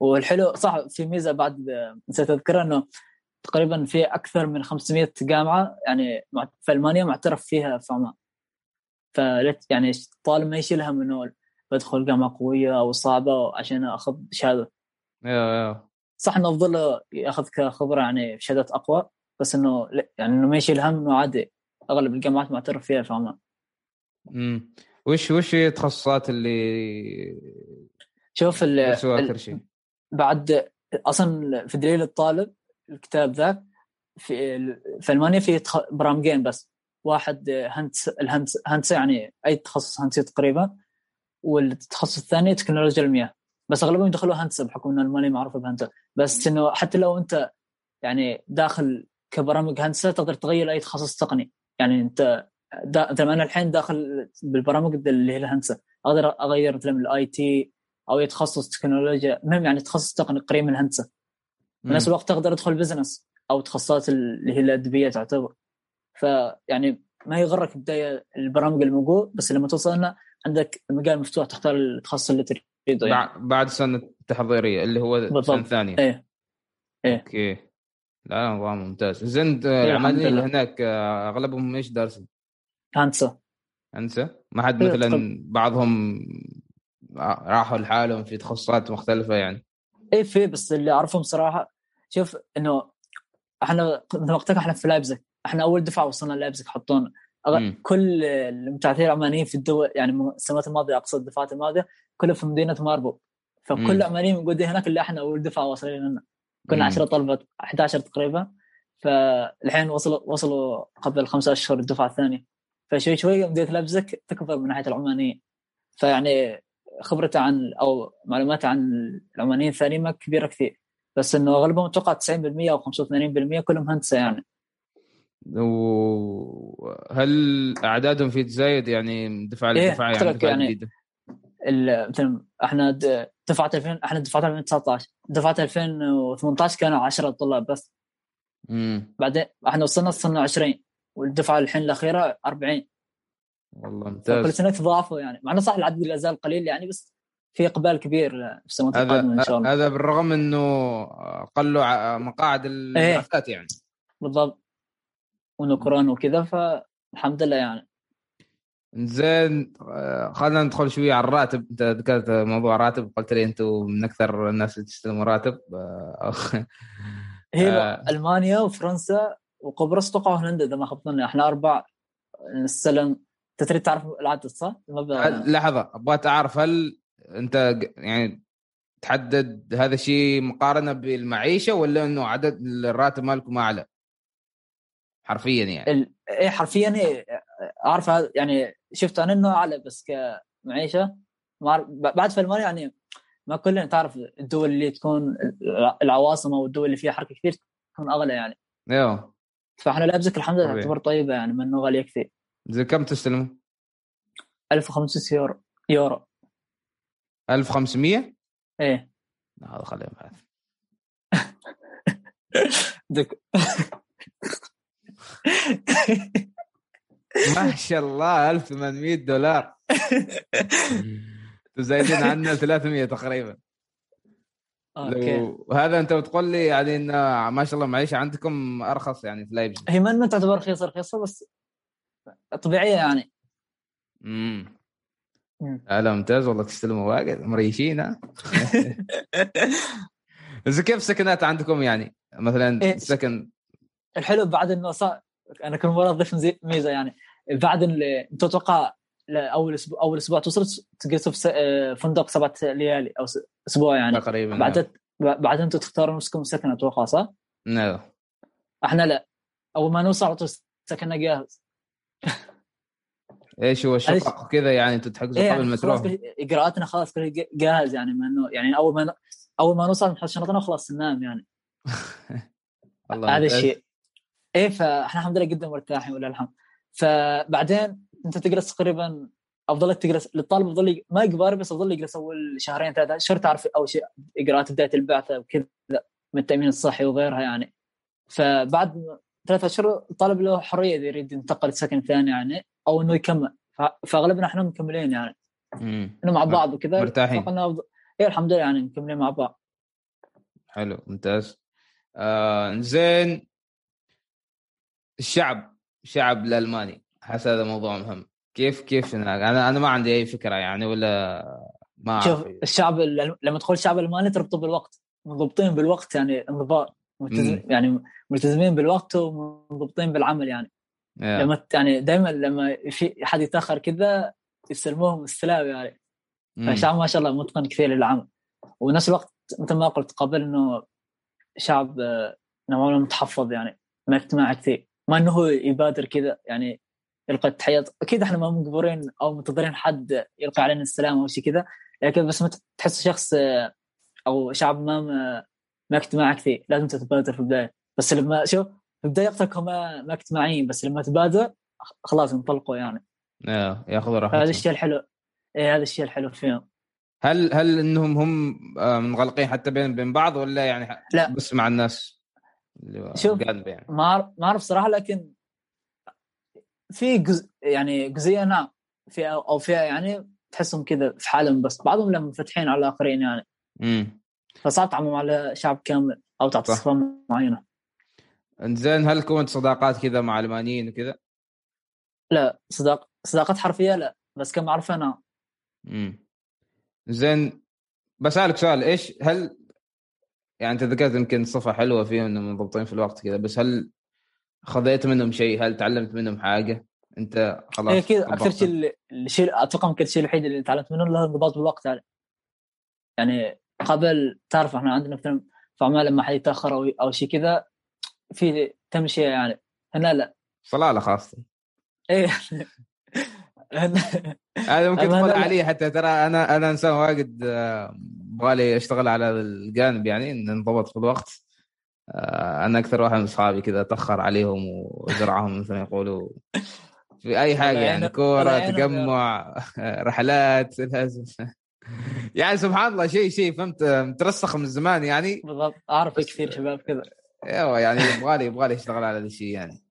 والحلو صح في ميزة بعد نسيت أذكرها إنه تقريبا في أكثر من 500 جامعة يعني في ألمانيا معترف فيها في عمان فلت يعني الطالب ما يشيل هم انه بدخل جامعه قوية أو صعبة عشان أخذ شهادة. أيوه أيوه صح إنه أفضل ياخذ كخبره يعني شهادات أقوى بس إنه يعني إنه ما يشيل هم إنه عادي. أغلب الجامعات معترف فيها في عمان. مم. وش وش هي التخصصات اللي شوف ال- شيء؟ بعد أصلا في دليل الطالب الكتاب ذاك في في ألمانيا في برامجين بس. واحد هندس الهندس هندسه يعني أي تخصص هندسي تقريبا والتخصص الثاني تكنولوجيا المياه بس أغلبهم يدخلوا هندسه بحكم ان المانيا معروفة بهندسه بس إنه حتى لو أنت يعني داخل كبرامج هندسه تقدر تغير أي تخصص تقني. يعني أنت دا مثلا أنا الحين داخل بالبرامج اللي هي الهندسه أقدر أغير مثلا ال IT أو تخصص تكنولوجيا. المهم يعني تخصص تقني قريب من الهندسه في نفس. الوقت تقدر تدخل business أو تخصصات اللي هي الأدبية تعتبر. فيعني ما يغرك بداية البرامج الموجود بس لما توصل هنا عندك المجال مفتوح تختار التخصص اللي تريده يعني. بع- بعد السنة التحضيرية اللي هو السنة. الثانية إيه. إيه. okay. لا نظام ممتاز. زين الحمد العمانيين اللي لله. هناك آه، أغلبهم إيش دارسين؟ هندسة. انسى ما حد إيه، مثلا بعضهم راحوا لحالهم في تخصصات مختلفة يعني؟ إيه في بس اللي أعرفهم صراحة شوف إنه إحنا لك إحنا في لايبزيج إحنا اول دفعه وصلنا لايبزيج حطونا. كل المبتعثين العمانيين في الدول يعني السنوات الماضية اقصد الدفعات الماضية كلها في مدينة ماربو. فكل. العمانيين موجودين هناك اللي إحنا أول دفعة واصلين لنا. كنا مم. 10 طلبة 11 تقريبا. فالحين وصلوا وصلوا قبل خمسة أشهر الدفعة الثانية. فشوي شوي بديت لبزك تكبر من ناحية العمانيين فيعني خبرته عن أو معلوماته عن العمانيين الثانيين ما كبيرة كثير. بس إنه أغلبهم أتوقع 90% أو 85% كلهم هندسة يعني. وهل أعدادهم في تزايد يعني دفعه إيه، لدفعه يعني دفعه يعني جديدة؟ مثلا إحنا دفعة 2000 إحنا دفعة 2019 دفعة 2018 كانوا 10 طلاب بس. امم بعدين إحنا وصلنا وصلنا 20 والدفعة الحين الأخيرة 40 والله ممتاز. سنة تضافوا يعني. مع إنه صح العدد لا زال قليل يعني بس في إقبال كبير في السنوات هذا القادمة إن شاء الله. هذا بالرغم إنه قلوا مقاعد البعثات يعني. بالضبط. وانه كورونا وكذا فالحمد لله يعني زين آه، خلينا ندخل شوية على الراتب أنت ذكرت موضوع راتب قلت لي أنتم من أكثر الناس اللي تستلموا راتب آه، هي آه. ألمانيا وفرنسا وقبرص أتوقع وهولندا إذا ما خاب ظني إحنا أربع نستلم أنت تريد تعرف العدد صح؟ المبلغ لحظة أبغى اعرف هل أنت يعني تحدد هذا الشيء مقارنة بالمعيشة ولا إنه عدد الراتب مالكم أعلى؟ حرفيا يعني. ال... إيه حرفيا إيه اعرف هذا؟ يعني شفت أنا إنه أعلى بس كمعيشه ما بعد في المانيا يعني ما كلنا تعرف الدول اللي تكون العواصم أو الدول اللي فيها حركة كثير تكون أغلى يعني. أيوه. فإحنا لابزك الحمد لله. تعتبر طيبة يعني ما إنه غالية كثير. زي كم تستلموا؟ 1500 يورو يورو. 1500 إيه. لا هذا خليهم بعد دك ما شاء الله 1800 دولار. زايدين عنا 300 تقريبا. أوكي. لو هذا أنت بتقول لي يعني إن ما شاء الله معيشة عندكم أرخص يعني في لايبزيج هي ما تعتبر رخيصة رخيصة بس طبيعية يعني. امم مم. لا ممتاز والله تستلموا واجد مريشين ها بس كيف السكنات عندكم يعني؟ مثلا إيه. سكن. الحلو بعد إنه صار أنا كل مرة أضيف ميزه يعني. بعد اللي أنت تتوقع أول أسبوع أول أسبوع توصل في س- آه، فندق سبعة ليالي أو أسبوع يعني. تقريبا بعد بعد أنتم تختاروا نفسكم سكن أتوقع صح؟ نعم. إحنا لا. أول ما نوصل على طول سكننا جاهز. إيش هو الشقق كذا يعني؟ أنتم تحجزوا إيه قبل ما تروحوا كل- اجراءاتنا خلاص جا- جاهز يعني ما انه يعني أول ما ن- أول ما نوصل نحط شنطنا وخلاص ننام يعني. هذا. الشيء. إيه فإحنا الحمد لله جدا مرتاحين ولله الحمد. فبعدين أنت تجلس تقريبا أفضل تجلس للطالب أفضل ما يقبل بس أفضل يجلس اول شهرين ثلاثة شهر تعرف أول شيء اجراءات بداية البعثة وكذا من التامين الصحي وغيرها يعني. فبعد ثلاثة أشهر الطالب له حرية إذا يريد ينتقل سكن ثاني يعني أو إنه يكمل. فأغلبنا إحنا مكملين يعني. إنه مع بعض وكذا مرتاحين. أفضل... إيه الحمد لله يعني مكملين مع بعض. حلو ممتاز. آه زين الشعب الشعب الألماني. أحس هذا موضوع مهم. كيف كيف هناك؟ أنا أنا ما عندي أي فكرة يعني ولا ما شوف اعرف الشعب ال- لما تدخل الشعب الألماني تربطه بالوقت. منضبطين بالوقت يعني انضباط. ملتزم. يعني ملتزمين بالوقت ومنضبطين بالعمل يعني. يا. لما يعني دائما لما في حد يتأخر كذا يستلموهم استلام يعني. مم. فالشعب ما شاء الله متقن كثير للعمل. ونفس الوقت مثل ما قلت قبل إنه شعب آه، نوعا ما متحفظ يعني ما اجتماعي كثير. ما إنه هو يبادر كذا يعني يلقى التحيات. أكيد إحنا ما مجبورين أو منتظرين حد يلقي علينا السلام أو شيء كذا لكن بس مت- تحس شخص أو شعب ما ما, ما اجتماعي كثير لازم تتبادر في البداية. بس لما شوف في البداية وقتك هم ما ما اجتماعيين بس لما تبادر خلاص انطلقوا يعني. يا. ياخذوا هذا راحتهم الشيء الحلو إيه هذا الشيء الحلو فيهم. هل هل إنهم هم آه، منغلقين حتى بين بين بعض ولا يعني لا. بس مع الناس؟ اللي شوف. قلب يعني ما اعرف صراحة لكن في جزء يعني جزئية نعم في أو فيها يعني تحسهم كذا في حالهم بس بعضهم لما منفتحين على الآخرين يعني امم فصعب تعمم على شعب كامل أو تعطي. صفة معينة زين هل كونت صداقات كذا مع ألمانيين وكذا؟ لا صداق صداقات حرفية لا بس كمعرفه نعم امم زين بسألك سؤال إيش هل يعني أنت ذكرت يمكن صفة حلوة فيهم إنهم منضبطين في الوقت كذا بس هل خذيت منهم شيء؟ هل تعلمت منهم حاجة؟ أنت خلاص هي كذا أكثر؟ شيء الشيء أتوقع يمكن الشيء الوحيد اللي تعلمت منه اللي هو الانضباط بالوقت يعني يعني قبل تعرف إحنا عندنا مثلا في عمان لما حد يتأخر أو أو شيء كذا في تمشيه يعني هنا لا صلالة خاصة إيه هذا ممكن تقول علي حتى ترى أنا أنا إنسان واجد آه، يبغالي أشتغل على الجانب يعني إن انضبط في الوقت آه، أنا أكثر واحد من اصحابي كذا أتأخر عليهم وازرعهم مثل ما يقولوا في أي حاجة يعني كورة تجمع رحلات لازم. يعني سبحان الله شيء شيء فهمت؟ مترسخ من زمان يعني. بالضبط. أعرف كثير شباب كذا. أيوه يعني يبغالي يبغالي اشتغل على هذا الشيء يعني.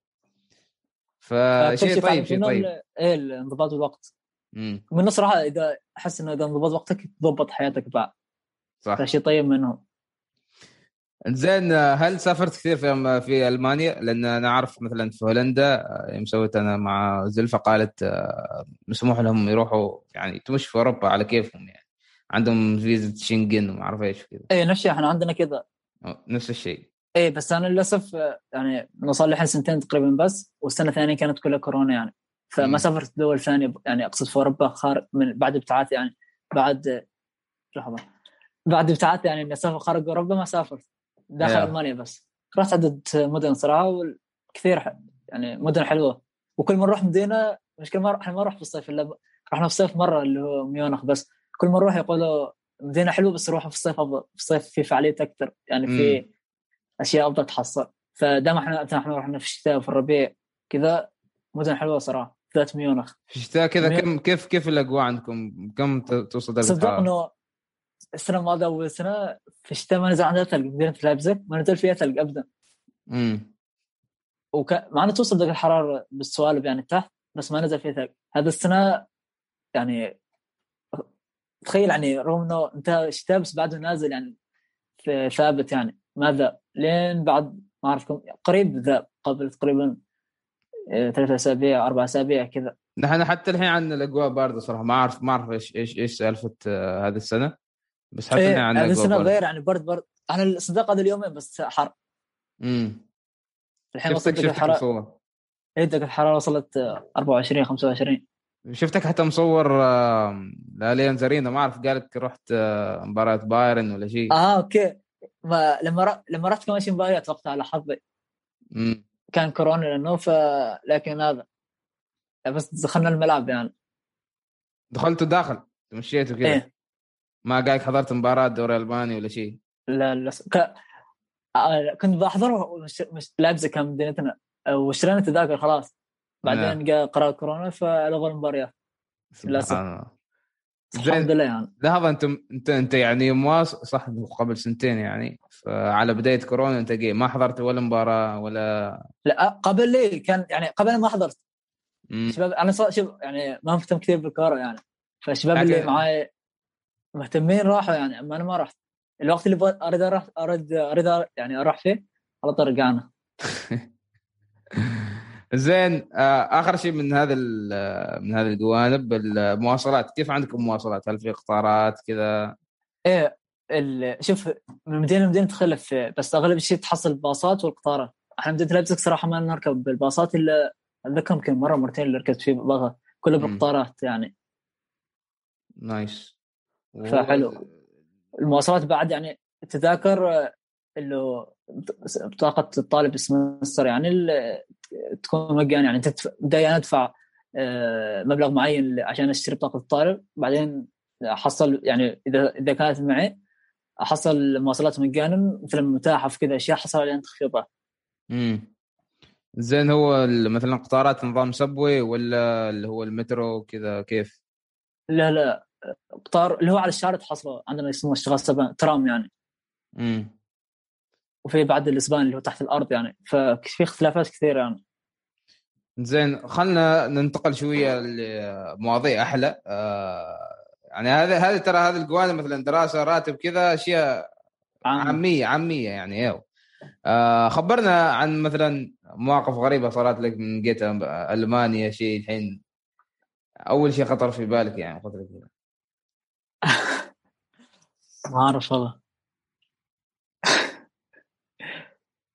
فأكثر فشيء شيء طيب شيء طيب. إيه الانضباط بالوقت امم من الصراحة إذا أحس إنه إذا انضبط وقتك تضبط حياتك بعد. صح. فشيء طيب منهم. زين هل سافرت كثير في في ألمانيا؟ لأن أنا أعرف مثلا في هولندا آه، يوم سويت أنا مع زلفة قالت آه، مسموح لهم يروحوا يعني تمش في أوروبا على كيفهم يعني. عندهم فيزا شنغن وما أعرف إيش كذا إيه نفس الشيء إحنا عندنا كذا. نفس الشيء. إيه بس أنا للأسف آه، يعني صار لي الحين سنتين تقريبا بس والسنة الثانية كانت كلها كورونا يعني. فما سافرت دول ثانية يعني أقصد في أوروبا خارج من بعد ابتعاث يعني بعد لحظة. بعد ابتعاث يعني إني أسافر خارج أوروبا ما سافرت. داخل Yeah. ألمانيا بس. رحت عدد مدن صراحة وكثير يعني مدن حلوة. وكل ما نروح مدينة مشكلة ما إحنا ما نروح في الصيف إلا رحنا في الصيف مرة اللي هو ميونخ بس. كل ما نروح يقولوا مدينة حلوة بس نروح في الصيف أفضل في الصيف في فعاليات أكثر يعني في أشياء أفضل تحصل. فدام إحنا إحنا رحنا في الشتاء وفي الربيع كذا مدن حلوة صراحة ذات ميونخ. في الشتاء كذا كم كيف كيف الأجواء عندكم؟ كم توصل درجة صدق؟ إنه السنة الماضية اول سنه في الشتاء ما نزل عندنا ثلج مدينة لايبزيج ما نزل فيها ثلج ابدا. امم وك... مع انه توصل درجة الحرارة بالسوالب يعني تحت بس ما نزل فيها ثلج هذا السنة يعني تخيل يعني رغم إنه انتهى الشتاء بس بعده نازل يعني في ثابت يعني. ما ذاب لين بعد ما أعرف قريب ذاب قبل تقريبا آه، ثلاثة أسابيع أربع أسابيع كذا. نحن حتى الحين عندنا الأجواء باردة صراحة. ما أعرف ما أعرف إيش إيش إيش سالفة آه، هذه السنة. بس حتى هذه اجواء السنة غير يعني برد برد أنا الصدق هذا اليومين بس حر. امم الحين وصلت شفتك الحراره مصور. درجه الحرارة وصلت آه، 24 25 شفتك حتى مصور لاليان زارينا ما أعرف قالك رحت مباراة بايرن ولا شيء. آه أوكي. ما لما ر... لما رحت كمان شي مباريات وقتها على حظي. امم كان كورونا لأنه ف لكن هذا. بس دخلنا الملعب يعني. دخلتوا داخل مشيتوا كذا إيه. ما قاعد حضرت مباراة دوري الباني ولا شيء لا لا ك... آه كنت بحضر مش... مش... لايبزيج كان مدينتنا. آه، واشترينا تذاكر خلاص. بعدين جاء قرار كورونا فلغوا المباريات. زين. الحمد لله يعني. لحظه أنت أنت أنت يعني مواص صح قبل سنتين يعني. على بداية كورونا أنت جاي ما حضرت ولا مباراة ولا؟ لا آه، قبل لي كان يعني قبل ما حضرت. شباب أنا شوف يعني ما مهتم كثير بالكورة يعني. فالشباب اللي معاي مهتمين راحوا يعني اما أنا ما رحت. الوقت اللي بغ- أريد أروح أريد أريد يعني أروح فيه على طول رجعنا زين آه، آخر شيء من هذا من هذه الجوانب المواصلات. كيف عندكم مواصلات؟ هل في قطارات كذا؟ إيه ال- شوف من مدينة لمدينة تختلف بس أغلب الشيء تحصل الباصات والقطارات إحنا مدينة لايبزيج صراحة ما نركب بالباصات إلا اتذكر يمكن مرة مرتين اللي ركبت فيه باصات كله. بالقطارات يعني. nice. فحلو. المواصلات بعد يعني التذاكر آه، اللي بطاقه الطالب ال semester يعني ال- تكون مجاني يعني تدفع- بدايه أدفع آه، مبلغ معين عشان أشتري بطاقه الطالب بعدين أحصل يعني إذا إذا كانت معي أحصل المواصلات مجانا مثل متاحف كذا أشياء حصل عليها تخفيضات امم زين هو ال- مثلا قطارات نظام سبوي ولا اللي هو المترو كذا كيف؟ لا لا قطار اللي هو على الشارع تحصله عندنا اسمه اشتغال سبان ترام يعني. امم وفي بعد الاسبان اللي هو تحت الأرض يعني. ففي اختلافات كثيرة يعني. زين خلنا ننتقل شوية لمواضيع أحلى. آه يعني هذا هذه ترى هذه الجوانب مثلا دراسة راتب كذا أشياء عام عاميه عامية يعني أيوه آه خبرنا عن مثلا مواقف غريبة صارت لك من جيت ألمانيا شيء الحين. أول شيء خطر في بالك يعني فترة كذا. ما أعرف والله.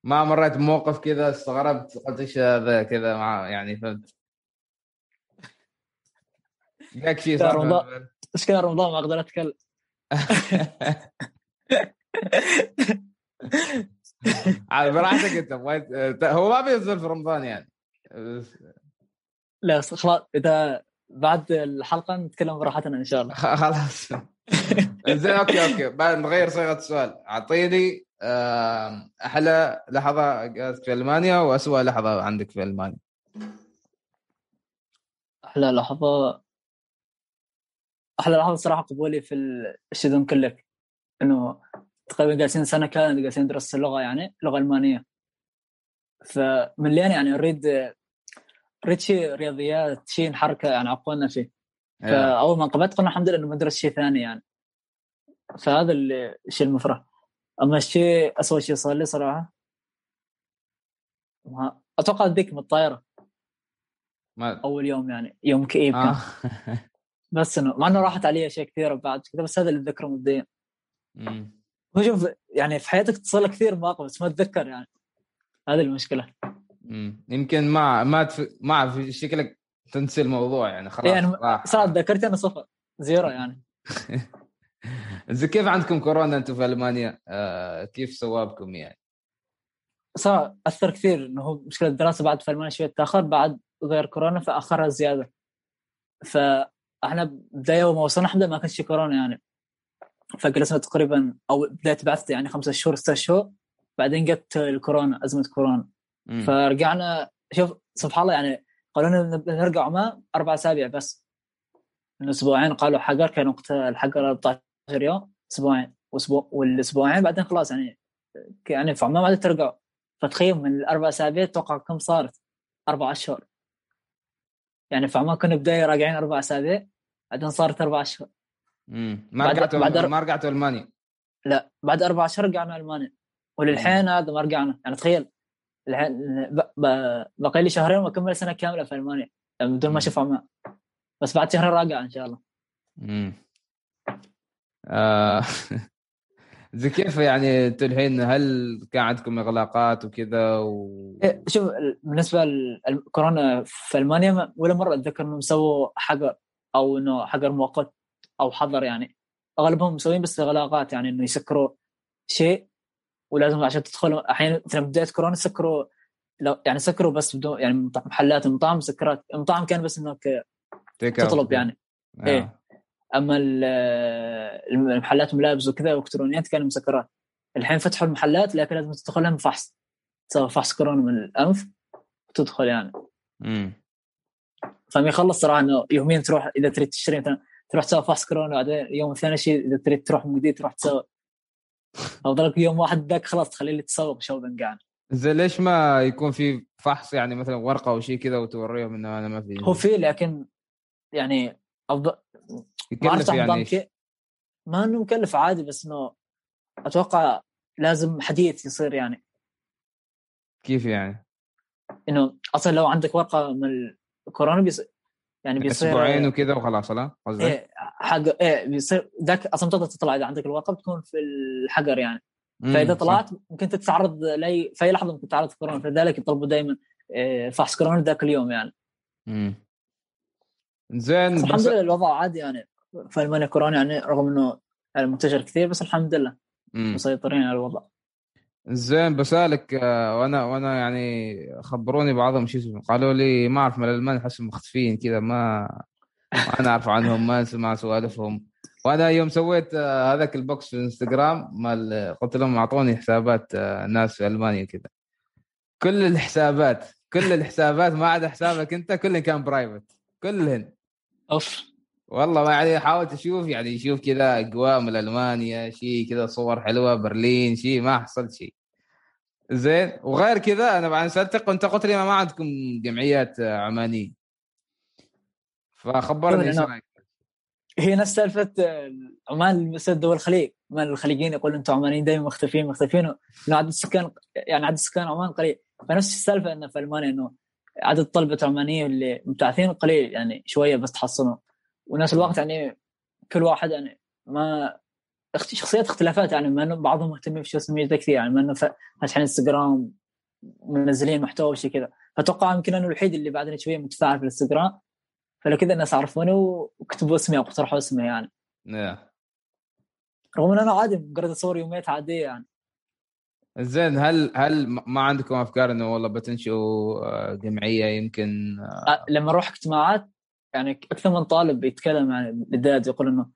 ما مريت بموقف كذا استغربت قلت إيش هذا كذا مع يعني فهمت. جاك شيء صار رمضان. مشكله رمضان؟ ما أقدر أتكلم. عاد براحتك أنت هو ما بينزل في رمضان يعني. لا خلاص إذا بعد الحلقة نتكلم براحتنا إن شاء الله. خلاص. زين okay okay. بعد نغير صيغة السؤال. أعطيني أحلى لحظة في ألمانيا واسوء لحظة عندك في ألمانيا. أحلى لحظة. أحلى لحظة صراحة قبولي في الشذون كلك إنه تقريبا جالسين سنة كاملة جالسين ندرس اللغة يعني اللغة ألمانية. فمن لين يعني نريد نريد شيء رياضيات شيء نحركه يعني عقولنا فيه. فأول ما قبلت قلنا الحمد لله إنه مدرس شيء ثاني يعني. فهذا الشيء المفرح. أما الشيء اسوء شيء صار لي صراحة ما أتوقع ذيك من الطائرة. ما... أول يوم يعني يوم كئيب كان. آه. بس إنه مع إنه راحت علي أشياء كثيرة بعد كذا بس هذا اللي أتذكره مبدئيا هو شوف يعني في حياتك تصل كثير مواقف بس ما تتذكر يعني. هذه المشكلة. مم. يمكن ما ما تف... ما في شكلك تنسي الموضوع يعني خلاص يعني صارت ذاكرتي أنا صفر زيرو يعني. زين كيف عندكم كورونا أنتم في ألمانيا؟ آه كيف سوابكم يعني؟ صار أثر كثير إنه هو مشكلة الدراسة بعد في ألمانيا شوية تأخر بعد غير كورونا فأخرها زيادة فإحنا بدايه يوم وصلنا الحمد ما كانش كورونا يعني فجلسنا تقريبا أو بدايه بعثت يعني خمسة شهور ستة شهور بعدين جت الكورونا أزمة كورونا م. فرجعنا شوف سبحان الله يعني قالوا لنا نرجع عمان أربع أسابيع بس من أسبوعين قالوا حجر كان وقت الحجر 14 يوم أسبوعين. وأسبوع والأسبوعين بعدين خلاص يعني يعني ما عاد ترجعوا. فتخيل من الأربع أسابيع توقع كم صارت؟ أربع أشهر. يعني في عمان كنا بداية راجعين أربع أسابيع بعدين صارت أربع أشهر. امم ما رجعتوا بعد ما رجعتوا ألمانيا. لا. بعد أربع أشهر رجعنا ألمانيا. وللحين هذا ما رجعنا. يعني تخيل. الحين بقي لي شهرين وأكمل سنة كاملة في ألمانيا. يعني بدون ما أشوف عمان بس بعد شهر راجع إن شاء الله. امم زي كيف يعني أنتوا الحين هل كان عندكم إغلاقات وكذا و... إيه، شوف بالنسبة للكورونا في ألمانيا ولا مرة أتذكر إنهم سووا حجر أو إنه حجر مؤقت أو حظر يعني. أغلبهم مسويين بس إغلاقات يعني إنه يسكروا شيء ولازم عشان تدخل أحيانا مثلا بداية كورونا سكروا لو يعني سكروا بس بدون يعني محلات المطاعم سكرات المطاعم كان بس انك تطلب يعني. آه. إيه. أما المحلات ملابس وكذا وإلكترونيات كانوا مسكرات. الحين فتحوا المحلات لكن لازم تدخل لهم فحص. تسوي فحص كورونا من الأنف وتدخل يعني. امم فما يخلص صراحة إنه يوميا تروح إذا تريد تشتري مثلا تروح تسوي فحص كورونا بعدين يوم الثاني شيء إذا تريد تروح من جديد تروح تسوي. افضلك يوم واحد ذاك خلاص تخلي لي تصوب شو بنقعد زين ليش ما يكون في فحص يعني مثلا ورقة أو شيء كذا وتوريهم إنه أنا ما في؟ هو في لكن يعني أفضل يكلف يعني كي... ما إنه مكلف عادي بس إنه أتوقع لازم حديث يصير يعني. كيف يعني؟ إنه أصلا لو عندك ورقة من الكورونا بيص... يعني بيصير أسبوعين وكذا وخلاص لا؟ قصدك؟ إيه حق إيه بيصير ذاك أصلا تقدر تطلع؟ إذا عندك الورقة بتكون في الحجر يعني. فإذا طلعت ممكن تتعرض لاي في أي لحظة ممكن تتعرض كورونا فلذلك يطلبوا دائما إيه، فحص كورونا ذاك اليوم يعني. امم زين الحمد لله الوضع عادي يعني. في المانيا كورونا يعني رغم إنه يعني منتشر كثير بس الحمد لله مسيطرين على الوضع. زين بسألك آه، وأنا وأنا يعني خبروني بعضهم شو اسمه قالوا لي ما أعرف من الألمان احسهم مختفيين كذا ما ما نعرف عنهم ما نسمع سوالفهم. وأنا يوم سويت آه، هذاك ال box في الانستغرام مال قلت لهم أعطوني حسابات آه، ناس في ألمانيا كذا. كل الحسابات كل الحسابات ما عدا حسابك أنت كلهن كان private كلهن. أوف. والله ما يعني حاولت أشوف يعني أشوف كذا أجواء من ألمانيا شيء كذا صور حلوة برلين شيء ما حصلت شيء زين وغير كذا أنا بعد سألتك وانت قلت لي ما عندكم جمعيات عمانية. فخبرني إيش رأيك؟ هي نفس سالفة عمان مثل دول الخليج. عمان الخليجيين يقولوا أنتم عمانيين دائما مختفين مختفين انه عدد السكان يعني عدد السكان عمان قليل. فنفس السالفة إنه في ألمانيا إنه عدد طلبة عمانية اللي مبتعثين قليل يعني شوية بس تحصلوا ونفس الوقت يعني كل واحد يعني ما شخصيات اختلافات يعني ما إنه بعضهم مهتمين بال social media كثير يعني ما إنه فاتحين انستغرام منزلين محتوى وشي كذا فأتوقع يمكن أنا الوحيد اللي بعدني شوية متفاعل في الانستغرام فلو كذا الناس عرفوني وكتبوا اسمي أو اقترحوا اسمي يعني. yeah. رغم ان أنا عادي مجرد أصور يوميات عادية يعني زين هل هل ما عندكم أفكار إنه والله بتنشئوا آه، جمعية يمكن آه. لما أروح اجتماعات يعني أكثر من طالب يتكلم عن بالذات يقول إنه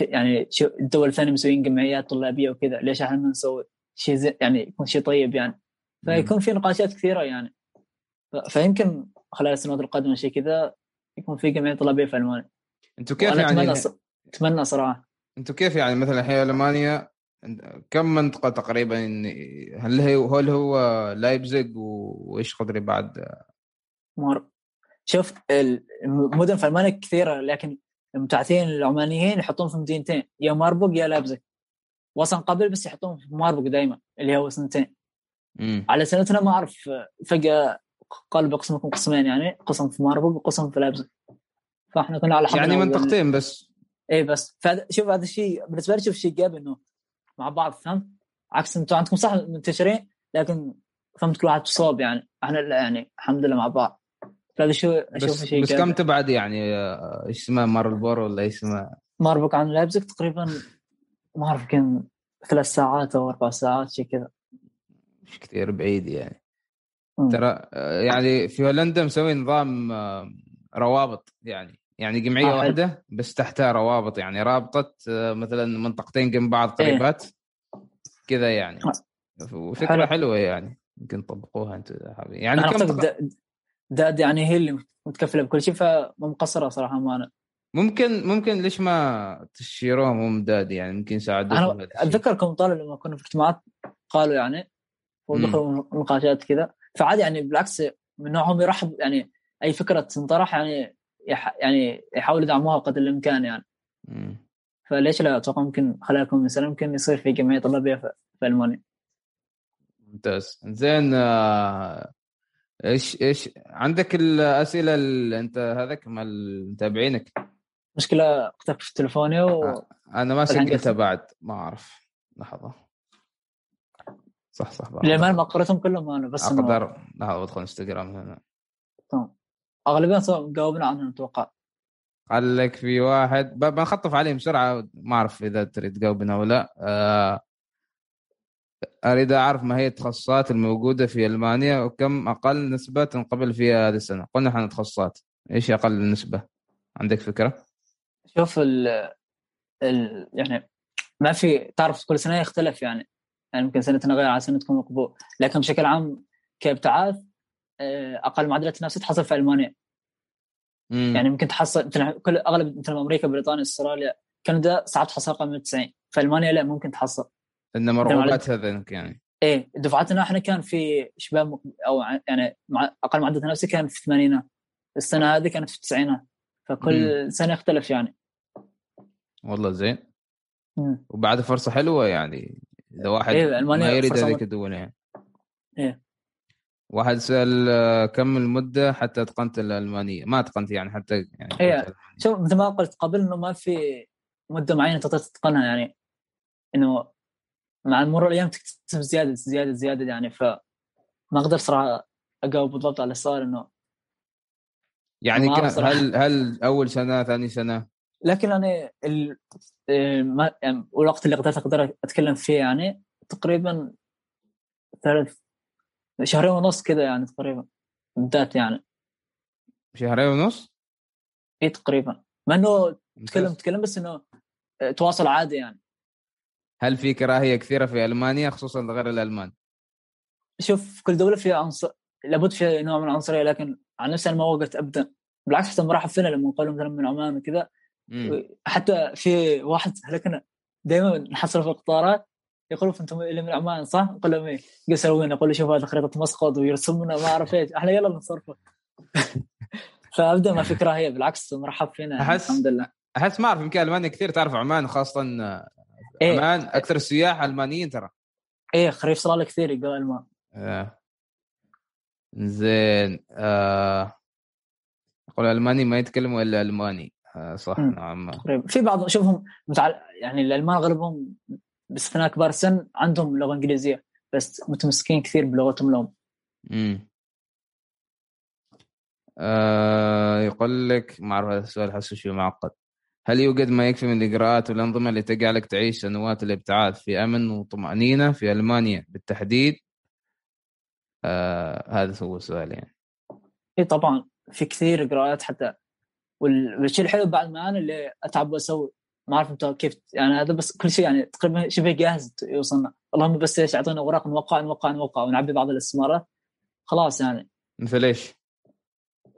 يعني الدول الثانية مسويين جمعيات طلابية وكذا ليش إحنا ما نسوي شيء زي يعني يكون شيء طيب يعني. فيكون في نقاشات كثيرة يعني. فيمكن خلال السنوات القادمة شيء كذا يكون في جمعية طلابية في ألمانيا. أنتم كيف يعني اتمنى أتمنى صراحة. أنتم كيف يعني مثلا الحين ألمانيا كم منطقة تقريبا هل هو هل هو لايبزيج وإيش قدري بعد؟ مر شوف المدن في ألمانيا كثيرة لكن المبتعثين العمانيين يحطون في مدينتين يا ماربوغ يا لابزيج وصل قبل بس يحطون في ماربوغ دائما اللي هو سنتين. مم. على سنتنا ما أعرف فجأة قال بقسمكم قسمين يعني قسم في ماربوغ وقسم في لابزيج فإحنا كنا على يعني منطقتين بس. اي بس. شوف هذا الشيء بالنسبة لي شوف شيء ايجابي إنه مع بعض فهمت؟ عكس أنتم عندكم صح منتشرين لكن فهمت كل واحد صوب يعني. إحنا يعني الحمد لله مع بعض. فهذا شو أشوف شيء بس كم تبعد يعني؟ آه، إيش اسمه مارلبور ولا إيش اسمه؟ ماربك عن لابزك تقريبا ما أعرف يمكن ثلاث ساعات أو أربع ساعات شيء كذا. مش كثير بعيد يعني. ترى آه، يعني في هولندا مسوي نظام آه، روابط يعني. يعني جمعية آه واحدة بس تحتها روابط يعني. رابطة مثلا منطقتين جنب بعض إيه. قريبات إيه. كذا يعني. وفكرة حلو. حلوة يعني. يمكن تطبقوها أنتم يعني كم تق... داد يعني هي اللي متكفلة بكل شيء فمقصره صراحة ما أنا. ممكن ممكن ليش ما تشيروهم هم داد يعني؟ ممكن يساعدوهم أنا أتذكر كم طالب لما كنا في اجتماعات قالوا يعني ودخلوا نقاشات كذا. فعادي يعني بالعكس من نوعهم يرحب يعني أي فكرة تنطرح يعني يح يعني يحاول يدعموها قدر الإمكان يعني. مم. فليش لا؟ أتوقع ممكن خلالكم مثلا ممكن يصير في جمعية طلابية في ألمانيا. ممتاز. زين آه إيش إيش؟ عندك الأسئلة اللي أنت هذاك مال متابعينك. مشكلة كتبت في تليفوني و... آه، أنا ما سجلتها بعد ما أعرف. لحظة. صح صح لما ما قريتهم كلهم أنا بس أقدر. لحظة بدخل إنستغرام هنا. تمام. أغلبية جاوبنا عنهم أتوقع. قال لك في واحد. بنخطف عليهم بسرعة ما أعرف إذا تريد تجاوبنا ولا لا. آه أريد أعرف ما هي التخصصات الموجودة في ألمانيا وكم أقل نسبة تنقبل فيها هذه السنة؟ قلنا إحنا تخصصات. إيش أقل نسبة؟ عندك فكرة؟ شوف ال ال يعني ما في تعرف كل سنة يختلف يعني. يعني يمكن سنتنا غير عن سنتكم مقبول. لكن بشكل عام كابتعاث آه، أقل معدل تنافسية تحصل في ألمانيا. مم. يعني ممكن تحصل مثل كل أغلب مثل أمريكا بريطانيا أستراليا كندا صعب تحصل رقم من 90 في ألمانيا لا ممكن تحصل. انما رغبات هذا يعني. إيه دفعتنا إحنا كان في شباب أو يعني مع أقل معدل تنافسي كان في الثمانينات السنة هذه كانت في التسعينات. فكل مم. سنة يختلف يعني. والله زين. وبعد فرصة حلوة يعني. إذا واحد إيه ما يريد هذيك الدول يعني. إيه. واحد سأل آه، كم المدة حتى اتقنت الألمانية؟ ما اتقنت يعني حتى يعني إيه شوف مثل ما قلت قبل إنه ما في مدة معينة تقدر تتقنها يعني. إنه مع مرور الأيام تكتسب زيادة زيادة زيادة يعني فما أقدر صراحة اجاوب بالضبط على السؤال إنه يعني هل هل أول سنة ثاني سنة؟ لكن أنا ال... ما يعني الوقت اللي قدرت أقدر أتكلم فيه يعني تقريبا ثلاث شهرين ونص كذا يعني تقريبا بدات يعني شهرين ونص؟ اي تقريبا ما إنه تكلم تكلم بس إنه تواصل عادي يعني هل في كراهية كثيرة في ألمانيا خصوصا غير الألمان؟ شوف كل دولة فيها عنصر لابد فيها نوع من العنصرية لكن عن نفسي أنا ما وقفت ابدا بالعكس حتى مرحب فينا لما قالوا مثلا من عمان وكذا حتى في واحد هلكنا دائما نحصل في القطارات يقولوا أنتم اللي من عمان صح؟ نقول لهم إيه؟ وين؟ يقول شوف هذه خريطة مسقط ويرسمنا ما أعرف إيش أحنا يلا نصرفه فابدا ما في كراهية بالعكس مرحب فينا أحس الحمد لله أحس ما أعرف يمكن ألمانيا كثير تعرف عمان خاصه إيه؟ عمان أكثر السياح ألمانيين ترى. إيه خريف صلاله كثير يقول ألمان. آه. زين آه. يقول الالماني ما يتكلموا إلا ألماني. آه صح نوعا ما في بعض شوفهم متعل... يعني الألمان أغلبهم باستثناء كبار السن عندهم لغة إنجليزية بس متمسكين كثير بلغتهم لهم. امم آه يقول لك ما أعرف هذا السؤال حاسه شوي معقد. هل يوجد ما يكفي من الإجراءات والأنظمة اللي تجعلك تعيش سنوات الابتعاث في أمن وطمأنينة في ألمانيا بالتحديد؟ آه هذا هو السؤال يعني. إي طبعا في كثير إجراءات حتى والشيء الحلو بعد ما أنا اللي أتعب وأسوي ما أعرف أنت كيف يعني هذا بس كل شيء يعني تقريبا شبه جاهز يوصلنا اللهم بس إيش أعطينا أوراق نوقع نوقع نوقع ونعبي بعض الاستثمارات خلاص يعني مثل إيش؟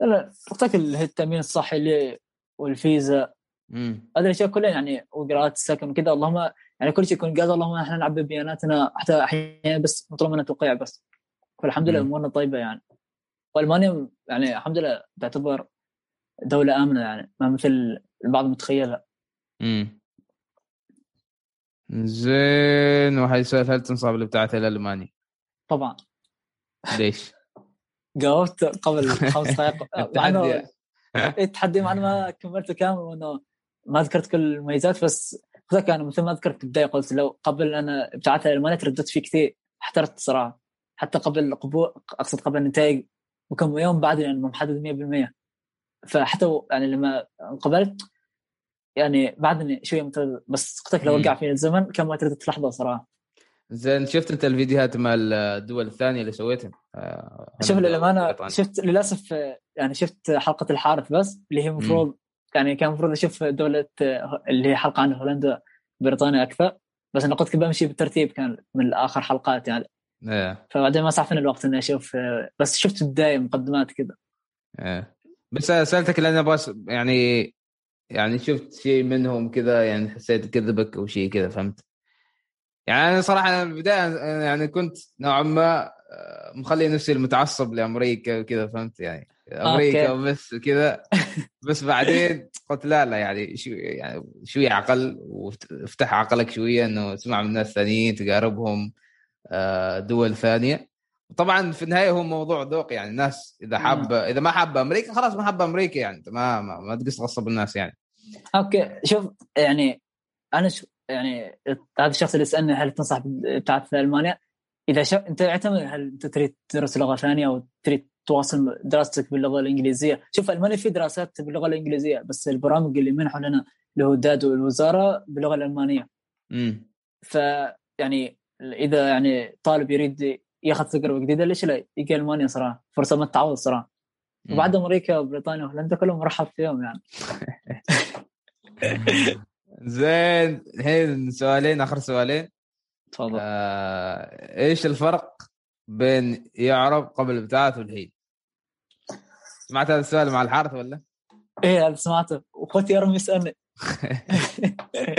لا تعطيك التأمين الصحي اللي والفيزا هذه الأشياء كلها يعني واجراءات السكن وكذا اللهم يعني كل شيء يكون جاهز اللهم إحنا نعبي بياناتنا حتى أحيانا بس مطلوب منا توقيع بس. فالحمد لله أمورنا طيبة يعني. وألمانيا يعني الحمد لله تعتبر دولة آمنة يعني ما مثل البعض متخيلها. امم زين واحد يسأل هل تنصب الابتعاث إلى ألمانيا؟ طبعا. ليش؟ جاوبت قبل خمس دقائق. التحدي؟ مع إنه ما كملته كامل وإنه ما ذكرت كل المميزات بس ذاك أنا مثل ما ذكرت في البدايه قلت لو قبل أنا إلى المانيا ترددت فيه كثير احترت صراحة. حتى قبل قبول أقصد قبل النتائج وكم يوم بعد يعني محدد 100% فحتى يعني لما قبلت يعني بعدني شوية متردد بس قلت لو وقع في الزمن كان ما ترددت لحظه صراحة. زين شفت أنت الفيديوهات مال الدول الثانية اللي سويتها؟ آه شوف للأمانة شفت للأسف يعني شفت حلقة الحارث بس اللي هي المفروض يعني كان المفروض أشوف دولة اللي هي حلقة عن هولندا بريطانيا أكثر بس أنا قلت بمشي بالترتيب كان من آخر حلقات يعني. إيه. فبعدين ما سعفني الوقت إني أشوف بس شفت البدايه مقدمات كذا إيه. بس سألتك لأن بس يعني يعني شفت شيء منهم كذا يعني حسيت كذبك أو شيء كذا فهمت؟ يعني أنا صراحة البدايه يعني كنت نوعا ما آه، مخلي نفسي المتعصب لأمريكا وكذا فهمت يعني؟ أمريكا. وبس كذا بس بعدين قلت لا لا يعني شو يعني شوية عقل وافتح عقلك شوية إنه تسمع من الناس الثانيين تقاربهم آه، دول ثانية. طبعا في النهاية هو موضوع ذوق يعني الناس إذا حابة إذا ما حابة أمريكا خلاص ما حابة أمريكا يعني ما ما, ما تقص غصب الناس يعني. okay. شوف يعني أنا شو يعني هذا الشخص اللي سالني هل تنصح ببعثة ألمانيا؟ إذا شو أنت اعتمد هل أنت تريد تدرس لغة ثانية أو تريد تواصل دراستك باللغة الإنجليزية. شوف ألمانيا في دراسات باللغة الإنجليزية بس البرامج اللي منحوا لنا اللي هو DAAD والوزارة باللغة الألمانية. امم ف يعني إذا يعني طالب يريد ياخذ تجربه جديدة ليش لا؟ يجي ألمانيا صراحة. فرصة ما تتعوض صراحة. وبعد أمريكا وبريطانيا وهولندا كلهم مرحب فيهم يعني. زين الحين سؤالين آخر سؤالين. تفضل. آه، إيش الفرق بين يعرب قبل الابتعاث والحين؟ سمعت هذا السؤال مع الحارث ولا؟ إيه سمعته. واخوتي يرمي يسالني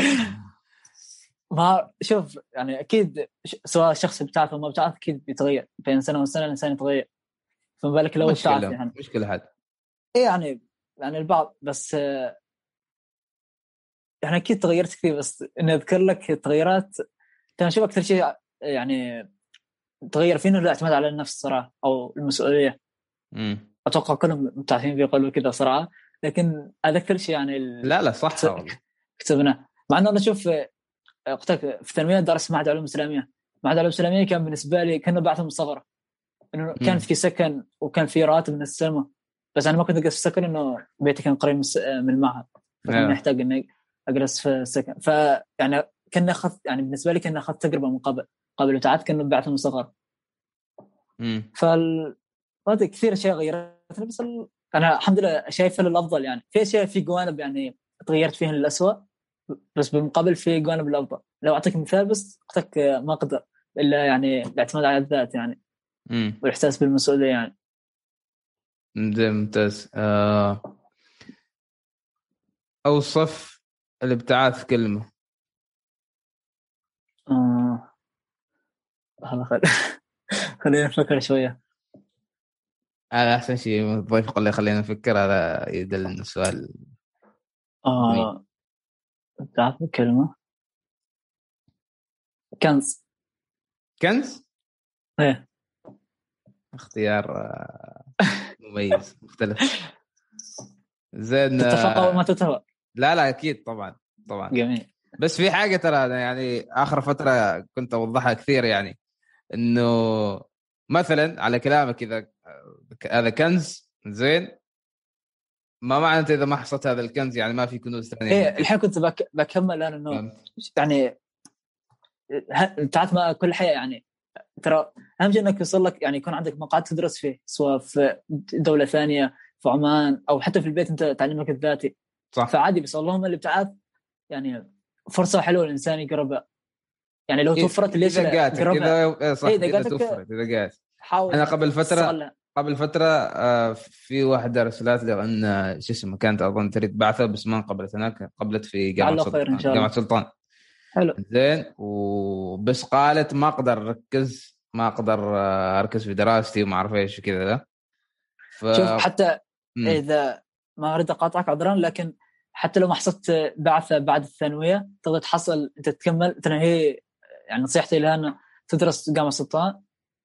ما شوف يعني أكيد سواء الشخص ابتعث أو ما ابتعث أكيد بيتغير. بين سنة وسنة الإنسان يتغير. فما بالك لو ابتعث يعني. مشكلة هذا إيه يعني يعني البعض بس يعني أكيد تغيرت كثير بس إني أذكر لك التغيرات كان شوف أكثر شيء يعني تغير فينا الاعتماد على النفس صراحة أو المسؤولية. امم أتوقع كلهم مبتعثين بيقولوا كذا صراحة لكن هذا أكثر شيء يعني لا لا صح. كتبناه. مع إنه أنا أشوف قلت لك في الثانوية درست معهد علوم إسلامية. معهد علوم إسلامية كان بالنسبة لي كانه بعث من صغره إنه كان في سكن وكان في راتب من السلمه بس أنا ما كنت اجلس في السكن إنه بيتي كان قريب من المعهد. فكان نعم. محتاج إني أجلس في السكن. فيعني كان اخذت يعني بالنسبة لي كان اخذت تجربة من قبل. قبل وتعبت كانه بعث من صغر فال كثير أشياء بس ال... أنا الحمد لله شايفها للأفضل يعني. في أشياء في جوانب يعني تغيرت فيها للاسوء بس بالمقابل في جوانب الافضل لو أعطيك مثال بس قلت ما أقدر إلا يعني الاعتماد على الذات يعني. امم والإحساس بالمسؤولية يعني. ممتاز. آه... أوصف الابتعاث كلمة. آه... خل... خلينا نفكر شوية. هذا أحسن شيء الضيف يقول لي خلينا نفكر هذا يدل السؤال آه تعرف كلمة كنز. كنز؟ إيه. اختيار آه، مميز مختلف. زين تتفق أو ما تتفق؟ لا لا أكيد طبعا طبعا. جميل. بس في حاجة ترى يعني آخر فترة كنت أوضحها كثير يعني إنه مثلا على كلامك إذا هذا كنز زين؟ ما معنى انت إذا ما حصلت هذا الكنز يعني ما في كنوز ثانية. إيه الحين كنت بك... بكمل أنا إنه؟ يعني تعرف ما كل حياة يعني ترى أهم شيء إنك يوصل لك يعني يكون عندك مقعد تدرس فيه سواء في دولة ثانية في عمان أو حتى في البيت أنت تعليمك الذاتي. صح. فعادي بس اللهم الابتعاث يعني فرصة حلوة الإنسان يقربها يعني لو إيه، توفرت ليش اذا جاتك إذا إيه صح إيه، إذا جاتك- توفرت إذا جات حاول أنا قبل تستغلها. قبل فترة آه، في واحدة رسلت لي أن شو اسمه كانت أظن تريد بعثة بس ما قبلت هناك قبلت في جامعة لعله سلطان. جامعة سلطان حلو زين وبس قالت ما أقدر أركز ما أقدر آه، أركز في دراستي وما أعرف إيش وكذا ذا ف... شوف حتى مم. إذا ما أريد أقاطعك عذرا لكن حتى لو ما حصلت بعثة بعد الثانوية تقدر تحصل أنت تكمل ترى هي يعني نصيحتي لها إنه تدرس جامعة سلطان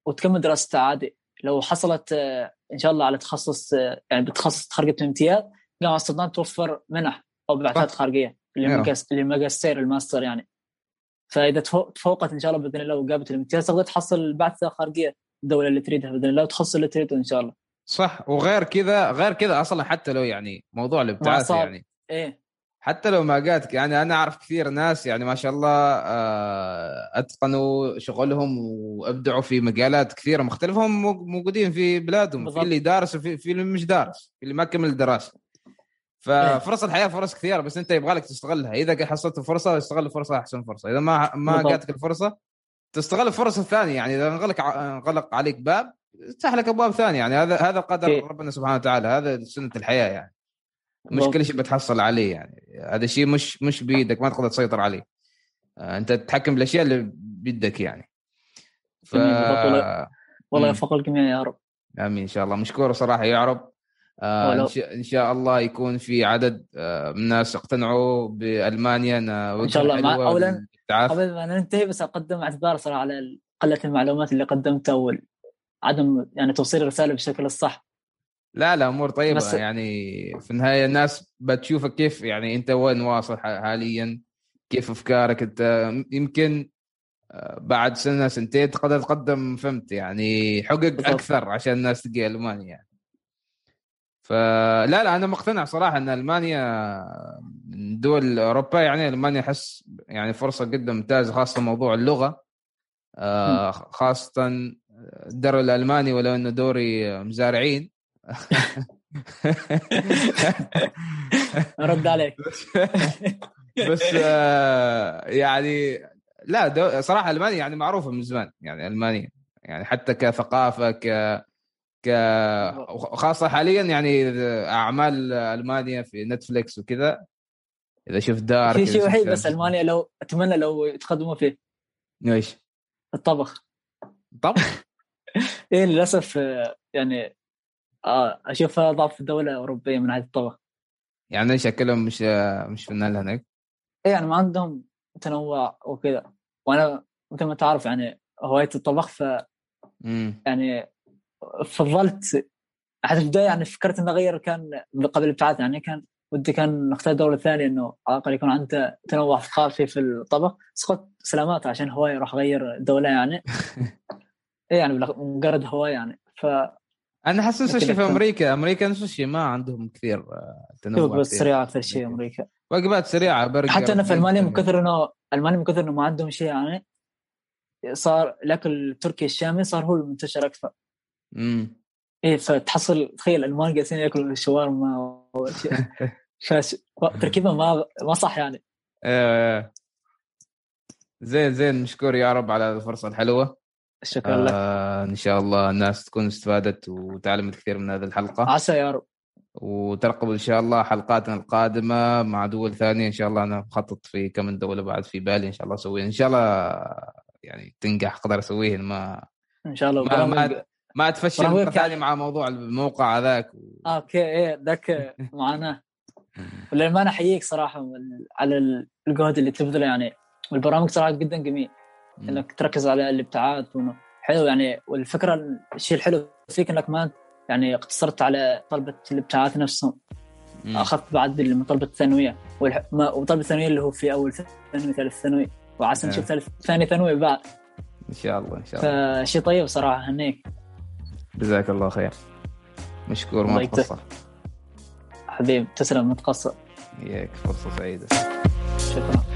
وتكمل دراستها عادي لو حصلت آه، إن شاء الله على تخصص آه، يعني بتخصص تخرجت بامتياز جامعه سلطان توفر منح أو بعثات. خارجية. للماجس- للماجستير الماستر يعني فإذا تفوق- تفوقت إن شاء الله بإذن الله وجابت الامتياز تقدر تحصل بعثة خارجية الدولة اللي تريدها بإذن الله وتخصص اللي تريده إن شاء الله صح وغير كذا غير كذا أصلا حتى لو يعني موضوع الابتعاث. يعني إيه حتى لو ما جاتك يعني أنا أعرف كثير ناس يعني ما شاء الله آه، أتقنوا شغلهم وأبدعوا في مجالات كثيرة مختلفة هم مو- موجودين في بلادهم في بالضبط. اللي دارس وفي في اللي مش دارس في اللي ما كمل الدراسه ففرص الحياة فرص كثيرة بس أنت يبغى لك تستغلها. إذا حصلت فرصة استغل الفرصه أحسن فرصة. إذا ما ما. جاتك الفرصة تستغل الفرص الثانية. يعني إذا انغلق انغلق عليك باب افتح لك أبواب ثانية. يعني هذا هذا قدر إيه. ربنا سبحانه وتعالى هذا سنة الحياة يعني. مش. كل شيء بتحصل عليه يعني هذا شيء مش مش بإيدك ما تقدر تسيطر عليه آه، أنت تتحكم بالأشياء اللي بيدك يعني ف. والله-. يوفق الجميع يا رب آمين إن شاء الله مشكور صراحة يا رب آه إن شاء الله يكون في عدد آه من الناس اقتنعوا بألمانيا إن شاء الله. مع- للابتعاث. قبل ما ننتهي بس أقدم اعتذار صراحة على قلة المعلومات اللي قدمتها وعدم يعني توصيل الرسالة بالشكل الصح لا لا أمور طيبة بس- يعني. في النهاية الناس بتشوفك كيف يعني أنت وين واصل حاليا؟ كيف أفكارك؟ أنت يمكن آه، بعد سنة سنتين تقدر تقدم فهمت؟ يعني حقق بالضبط. أكثر عشان الناس تجي ألمانيا. يعني فلا لا أنا مقتنع صراحة إن ألمانيا من دول أوروبا يعني ألمانيا أحس يعني فرصة جدا ممتازة خاصة موضوع اللغة. آه، خاصة الدوري الألماني ولو إنه دوري مزارعين. رد عليك. بس آه، يعني لا دو صراحة ألمانيا يعني معروفة من زمان يعني ألمانيا. يعني حتى كثقافة ك ك خاصه حاليا يعني أعمال ألمانيا في نتفليكس وكذا. إذا شفت دارك في شيء وحيد بس ألمانيا لو أتمنى لو يتقدموا فيه. إيش؟ الطبخ. طب إيه للأسف آه، يعني آه اشوفها ضعف في دوله اوروبيه من ناحيه الطبخ يعني إيش أكلهم؟ مش مش فنان هناك؟ إيه يعني ما عندهم تنوع وكذا. وأنا مثل ما تعرف يعني هواية الطبخ ف امم يعني فضلت حتى في البداية يعني فكرت اني اغير كان قبل الابتعاث يعني كان ودي كان نختار دولة ثانية إنه على الأقل يكون عنده تنوع ثقافي في الطبخ. بس قلت سلامات عشان هواية راح أغير دوله يعني. إيه يعني مجرد هواية يعني. ف أنا حاسس نفس الشيء في. أمريكا أمريكا نفس الشيء ما عندهم كثير آه، تنوع وجبات. سريعة أكثر شيء أمريكا وجبات سريعة برجر حتى أنا في ألمانيا من. كثر إنه ألمانيا من كثر إنه ما عندهم شيء يعني صار الأكل التركي الشامي صار هو المنتشر أكثر امم إيه فتحصل تخيل الالمان جالسين يأكلوا الشاورما وأشياء. فش... تركيبه ما ما صح يعني آه، زين زين مشكور يا رب على الفرصة الحلوة شكرا لك. آه إن شاء الله الناس تكون استفادت وتعلمت كثير من هذه الحلقة. عسى يا رب. وترقبوا إن شاء الله حلقاتنا القادمة مع دول ثانية. إن شاء الله أنا مخطط في كم من دولة بعد في بالي إن شاء الله أسويها. إن شاء الله يعني تنجح أقدر أسويها. ما إن شاء الله. ما ما, ما تفشل برامج مرة ثانية مع موضوع الموقع هذاك آه، أوكي إيه ذاك معاناة. وللأمانة أحييك صراحة على الجهد اللي تبذله. يعني والبرامج صراحة جدا جميل. إنك تركز على الابتعاث وإنه حلو يعني والفكرة الشيء الحلو فيك إنك ما يعني اقتصرت على طلبة الابتعاث نفسهم. مم. أخذت بعد من طلبة الثانوية. والح... ما... وطلبة الثانوية اللي هو في أول ثانوي ثالث ثانوي. وعسى نشوف إيه. ثالث ثاني ثانوي بعد. إن شاء الله إن شاء الله. فشيء طيب صراحة هنيك. جزاك الله خير. مشكور ما. تقصر حبيب تسلم متقصر. وياك فرصة سعيدة. شكرا.